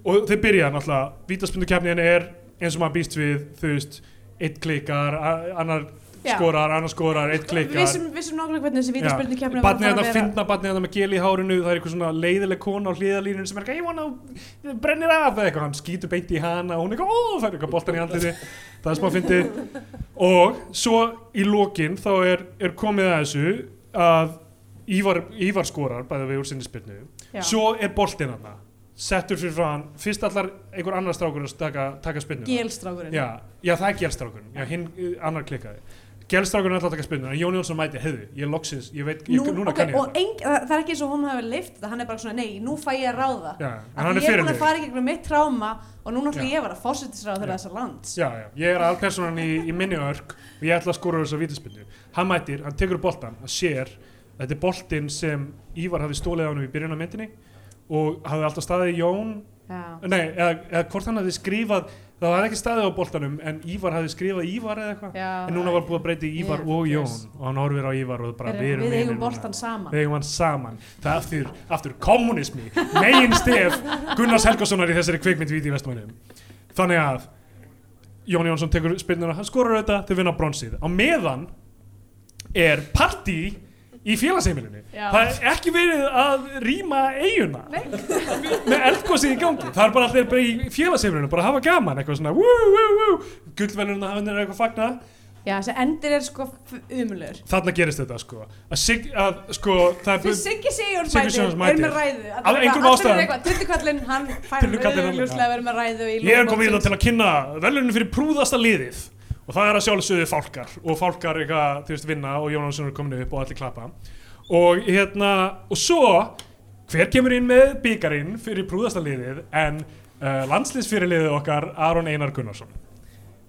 og þeir byrja náttúrulega, vítaspindukefnin er eins og maður býst við, þú veist eitt klikkar, a- annar Já. skorar, annar skorar, eitt klikkar Við sem, sem nákvæmlega hvernig þessi vítaspilni kemna Barnið þetta finna barnið þetta með gel í hárinu það er eitthvað svona leiðileg kona á hliðalínun sem er eitthvað, ég vona, brennir af eða eitthvað, hann skýtur beint í hana og hún er eitthvað, ó, það er eitthvað boltan í andliti það er smá fyndið. Og svo í lokin þá er, er komið að þessu að Ívar, Ívar skorar bæði við úr sinni spilnu svo er boltinn hana settur fyrir frá hann fyrst allar einhver annar strákur að taka, taka spinnuna. Gélstrákurinn já, já, það er gelstrákurinn. Já, hinn uh, annar klikkaði. Gelstrákurinn er alltaf að taka spinnuna. En Jón Jónsson mæti, heiðu, ég loksins ég veit, ég, Nú, núna ok, kann ég þetta eng, það, það er ekki eins og hún hafi lift þetta, hann er bara svona, nei, nú fæ ég að ráða. Já, er ég er búin að fara í gegnum mitt tráma og núna ætla Já. ég að vera fórsetisráð þegar þessar lands. Já, já, ég er alpersonan í, í minni örk og ég ætla að skóra þess að vítaspinnu hann mætir, hann tekur boltan, hann sér þetta er boltinn sem Ívar hafði stólið á hann í byrjun á myndinni og hafði alltaf staðið í Jón. Nei, eða, eða hvort hann hafði skrifað það var ekki staðið á boltanum en Ívar hafði skrifað Ívar eða eitthvað. En núna var búið að breyta í Ívar Yeah, og Jón. yes. og hann horfir á Ívar og bara Við, við eigum boltan saman. Við saman. Það aftur, aftur kommunismi megin stef Gunnars Helgasonar í þessari kvikmynd í Vestmænum þannig að Jón Jónsson tekur spinnuna, hann skorur þetta til að vinna bronsið. Á meðan er partí í félagsheimilinu. Það er ekki verið að rýma eiguna með eldgósið í gangi. Það er bara allir bara í félagsheimilinu bara að hafa gaman eitthvað svona wú. gullveluna hafinn er eitthvað að fagna Já, þessi endir er sko umulur þarna gerist þetta sko. Að, sig, að sko það er Siggi Siggi mætir, er með ræðu. Af einhverjum ástæðum. Tundukallinn, hann fær auðvitað að vera með ræðu Ég er komið í það til að kynna velunum fyrir prúðasta liðið og það er að sjálfsögðu fálkar og fálkar eitthvað, þú veist, vinna og Jónasson er komin upp og allir klappa. Og hérna, og svo hver kemur inn með byggarinn fyrir prúðasta liðið en uh, landsliðsfyrirliðið okkar Aron Einar Gunnarsson.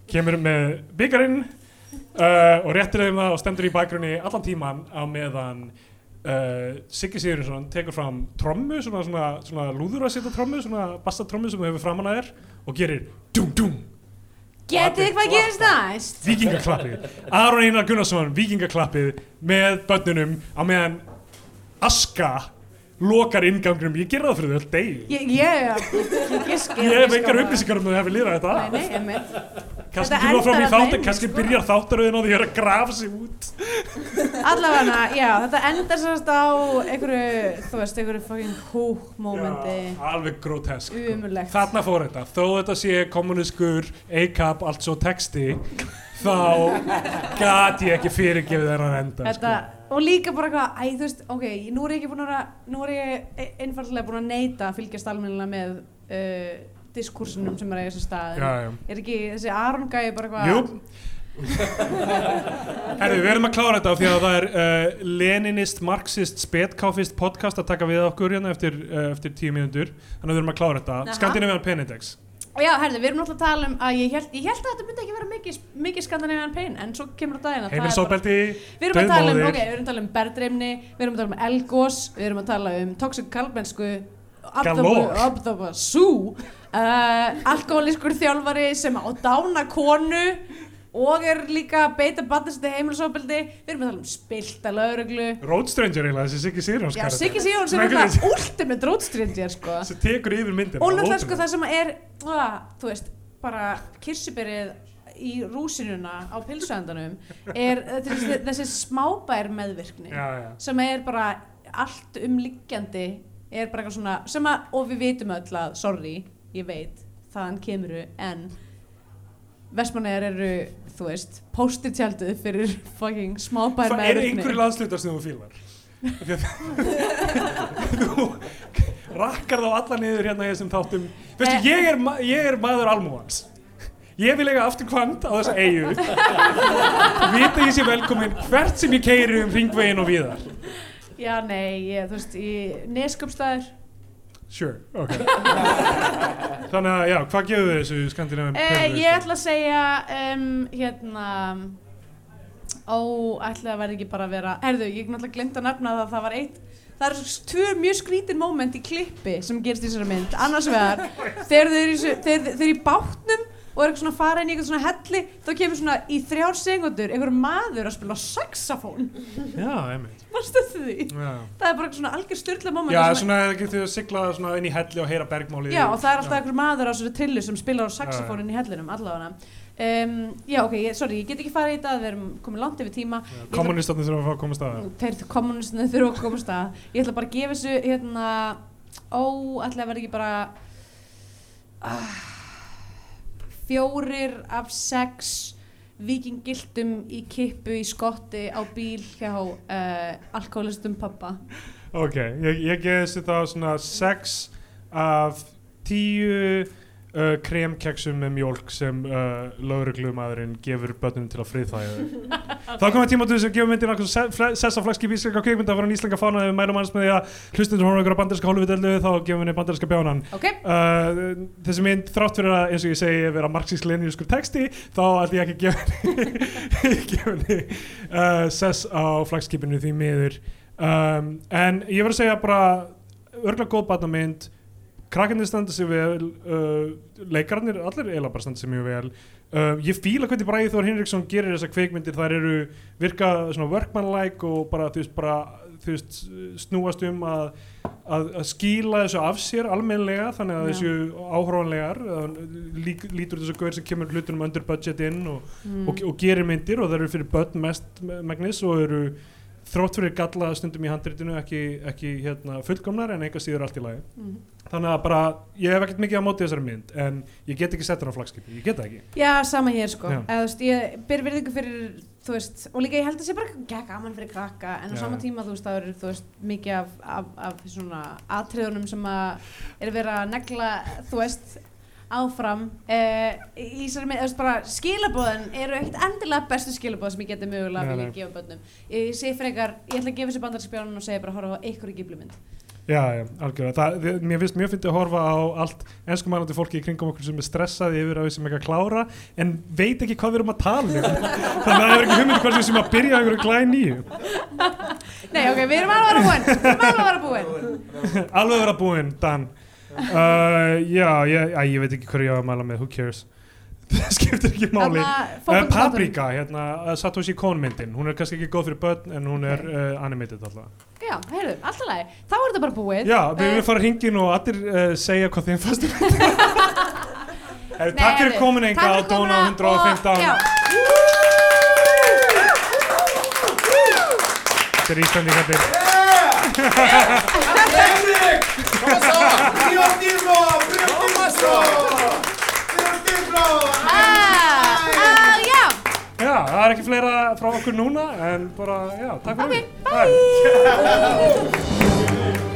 Kemur með byggarinn uh, og réttir þeim það og stendur í bakgrunni allan tíman á meðan uh, Siggi Sigurðsson tekur fram trommu, svona, svona, svona lúður að setja trommu, svona bassa trommu sem hefur framan að þér og gerir dum dum Getið þið hvað gerist næst? vikingaklappið Aron Einar Gunnarsson, vikingaklappið með börnunum á meðan Aska lokar ingangunum, ég gerði það fyrir þau öll degi. Ég, ég, ég, skil ég hef engar upplýsingar um að þau hefði lýrað þetta Nei, nei, kannski kemur fram í neinu, kannski sko. byrjar þáttaröðin á því að grafa sig út. Allavega, já, þetta endar sérst á einhverju, þú veist, einhverju fucking Já, alveg grotesk. Umulegt þarna fór þetta, þó þetta sé kommuniskur A-cap, allt svo texti þá gat ég ekki fyrirgefið þeirra enda Þetta, sko. Og líka bara eitthvað, æ, þú veist, ok, nú er ég ekki búin að, vera- nú er ég e- einfaldlega búin að neyta að fylgjast almennilega með uh, diskursunum sem er að sér stað. já, já. Er ekki þessi Aron gæi bara eitthvað, Jú Herðu, við erum að klára þetta af því að það er uh, Leninist, Marxist, Spetkáfist podcast að taka við okkur hérna eftir, uh, eftir tíu mínútur þannig að við erum að klára þetta Aha. Skandinavian Penindex já, herði, við erum náttúrulega að tala um að ég held, ég held að þetta myndi ekki vera mikið, mikið skandinavian pain, en svo kemur á daginn að er Heimilsóbeldi, við erum að tala um, ok, við erum að tala um berðreimni, við erum að tala um elgós, við erum að tala um toxic kalbensku. Abdoba Sú, uh, alkoholískur þjálfari sem á dána konu og er líka beita batnistið heimilisofbeldi. Við erum að tala um spilta lauruglu Road Stranger eiginlega, þessi Siggi Sýrjóns já, Siggi Sigurðs er eitthvað ultimate roadstrenger sko. sem tekur yfir myndina og náttúrulega sko það sem er að, þú veist, bara kirsuberið í rúsinuna á pilsuendanum er uh, þessi, þessi smábær meðvirkni já, já. sem er bara allt umliggjandi er bara eitthvað svona sem að, og við vitum öll að, sorry, ég veit þaðan kemuru en Vestmannegar eru, þú veist póstitjaldið fyrir fucking smábær Það er einhverju landslutar sem þú fílar? Þú rakkar þá alla niður hérna í þessum þáttum. Veistu, Eh. ég, er, ég er maður almúans ég vil eiga aftur kvant á þessa eigu vita ég sé velkomin hvert sem ég keiri um ringvegin og viðar Já, nei, ég, þú veist, í Nesköpstaður sure, ok. Þannig að, já, hvað gefur þau þessu skandinavian eh, Ég ætla að segja um, hérna ó, ætla að verði ekki bara að vera herðu, ég náttúrulega glemt að nefna það að það var eitt það eru s- tvö mjög skrítin moment í klippi sem gerist í þessari mynd. Annars vegar, þau eru í, þeir í bátnum og er eitthvað svona að fara inn í eitthvað svona helli þá kemur svona í þrjár segundur einhver maður að spila saxofón. Já, einmitt. Varstu því? já, það er bara eitthvað svona algjör styrla moment já svona ekki þau að sigla svona inn í helli og heyra bergmáli Já, og það er alltaf einhver maður á þessu trillu sem spilar á saxofónin í hellinum allavega. Um, Já, ok, ég, sorry, ég get ekki farið í þetta við erum komið langt yfir tíma. Kommunistarnir þurfa að fá að koma staðar Þeir kommunistinu þurfa að koma af stað Ég ætla bara að gefa þessu hérna Ó, ætla að vera ekki bara ah, Fjórir af sex vikingiltum í kippu í skotti á bíl hjá uh, alkoholistum pappa Ok, ég, ég geði þessi þá svona 6 af tíu uh, kremkeksum með mjólk sem uh, lögreglumadurinn gefur börnunum til að friðþæja þau. Þá komið tíma til þess að gefa myndin að sessa flagskip íslenska kveikmynda að fara íslenska fána við mælum hans með því að hlustundur ykkur á banderska hólfidellu þá gefum við banderska bjánan. Ok, uh, þessi mynd þrátt fyrir að eins og ég segi vera marxísk-leninískur texti þá ætti ég ekki að gefa henni henni sess á flagskipinu því miður. Um, en ég verð að segja bara örgulega góð batnamynd krakkarnir standa sig vel uh, leikarnir, allir eiginlega bara standa sig mjög vel uh, ég fíla hvernig Bræði Þór Hinriksson gerir þessar kveikmyndir, þær eru virka svona workmanlike og bara þú veist, bara, þú veist snúast um að, að, að skýla þessu af sér almennlega þannig að Já. þessu áhróanlegar lík, lítur þessu gauður sem kemur hlutunum under budget inn og, mm. og, og gerir myndir og það eru fyrir börn mest megnis og eru þrótt fyrir galla stundum í handritinu ekki, ekki hérna, fullkomnar en enga síður allt í lagi Mm. þannig að bara, ég hef ekkert mikið á móti þessari mynd en ég get ekki sett hann á flagskipi, ég get það ekki Já, sama hér sko. Eða, veist, Ég ber virðingu fyrir þú veist, og líka ég held að sé bara ja, gaman fyrir krakka en á Já. sama tíma þú veist, það eru veist, mikið af, af, af svona atriðunum sem að er verið að negla þú veist áfram eh, í þessari mynd, bara skilabóðin eru ekkert endilega bestu skilabóð sem ég geti mögulega Nei, vilja gefa bönnum ég segi frekar, ég ætla að gefa þessi bandarspjánun og segja bara horfa á einhverju gíblumynd Já, já, algjörlega. Það, þið- mér finnst mjög fyndið að horfa á allt enskumælandi fólki í kringum okkur sem er stressaði yfir að við sem ekki að klára en veit ekki hvað við erum að tala um. Þannig að það er ekki hugmynd hvað sem að byrja einhverju glæn nýju. Nei, ok, við erum alveg að vera búin Við erum alveg að vera búin Alveg vera búinn, Dan. Uh, já, ég, æ, ég veit ekki hverju ég á að mæla með, who cares? Það skiptir ekki máli. Uh. Paprika, hérna, uh, Satoshi Kon myndin, hún er kannski ekki góð fyrir börn en hún er uh, animated alltaf. Já, heyrðu, alltaf lagi Þá er þetta bara búið Já, við Eh, viljum fara hringin og allir uh, segja hvað þeim fannst. Nei, takk fyrir komin enga á Dóna komuna og- 115. já. Þetta er Íslandingarnir. Privatismo! Privatismo! Privatismo! Ah, ah, Já, Já, það er ekki fleira frá okkur núna en bara, já, takk fyrir ok. Bye.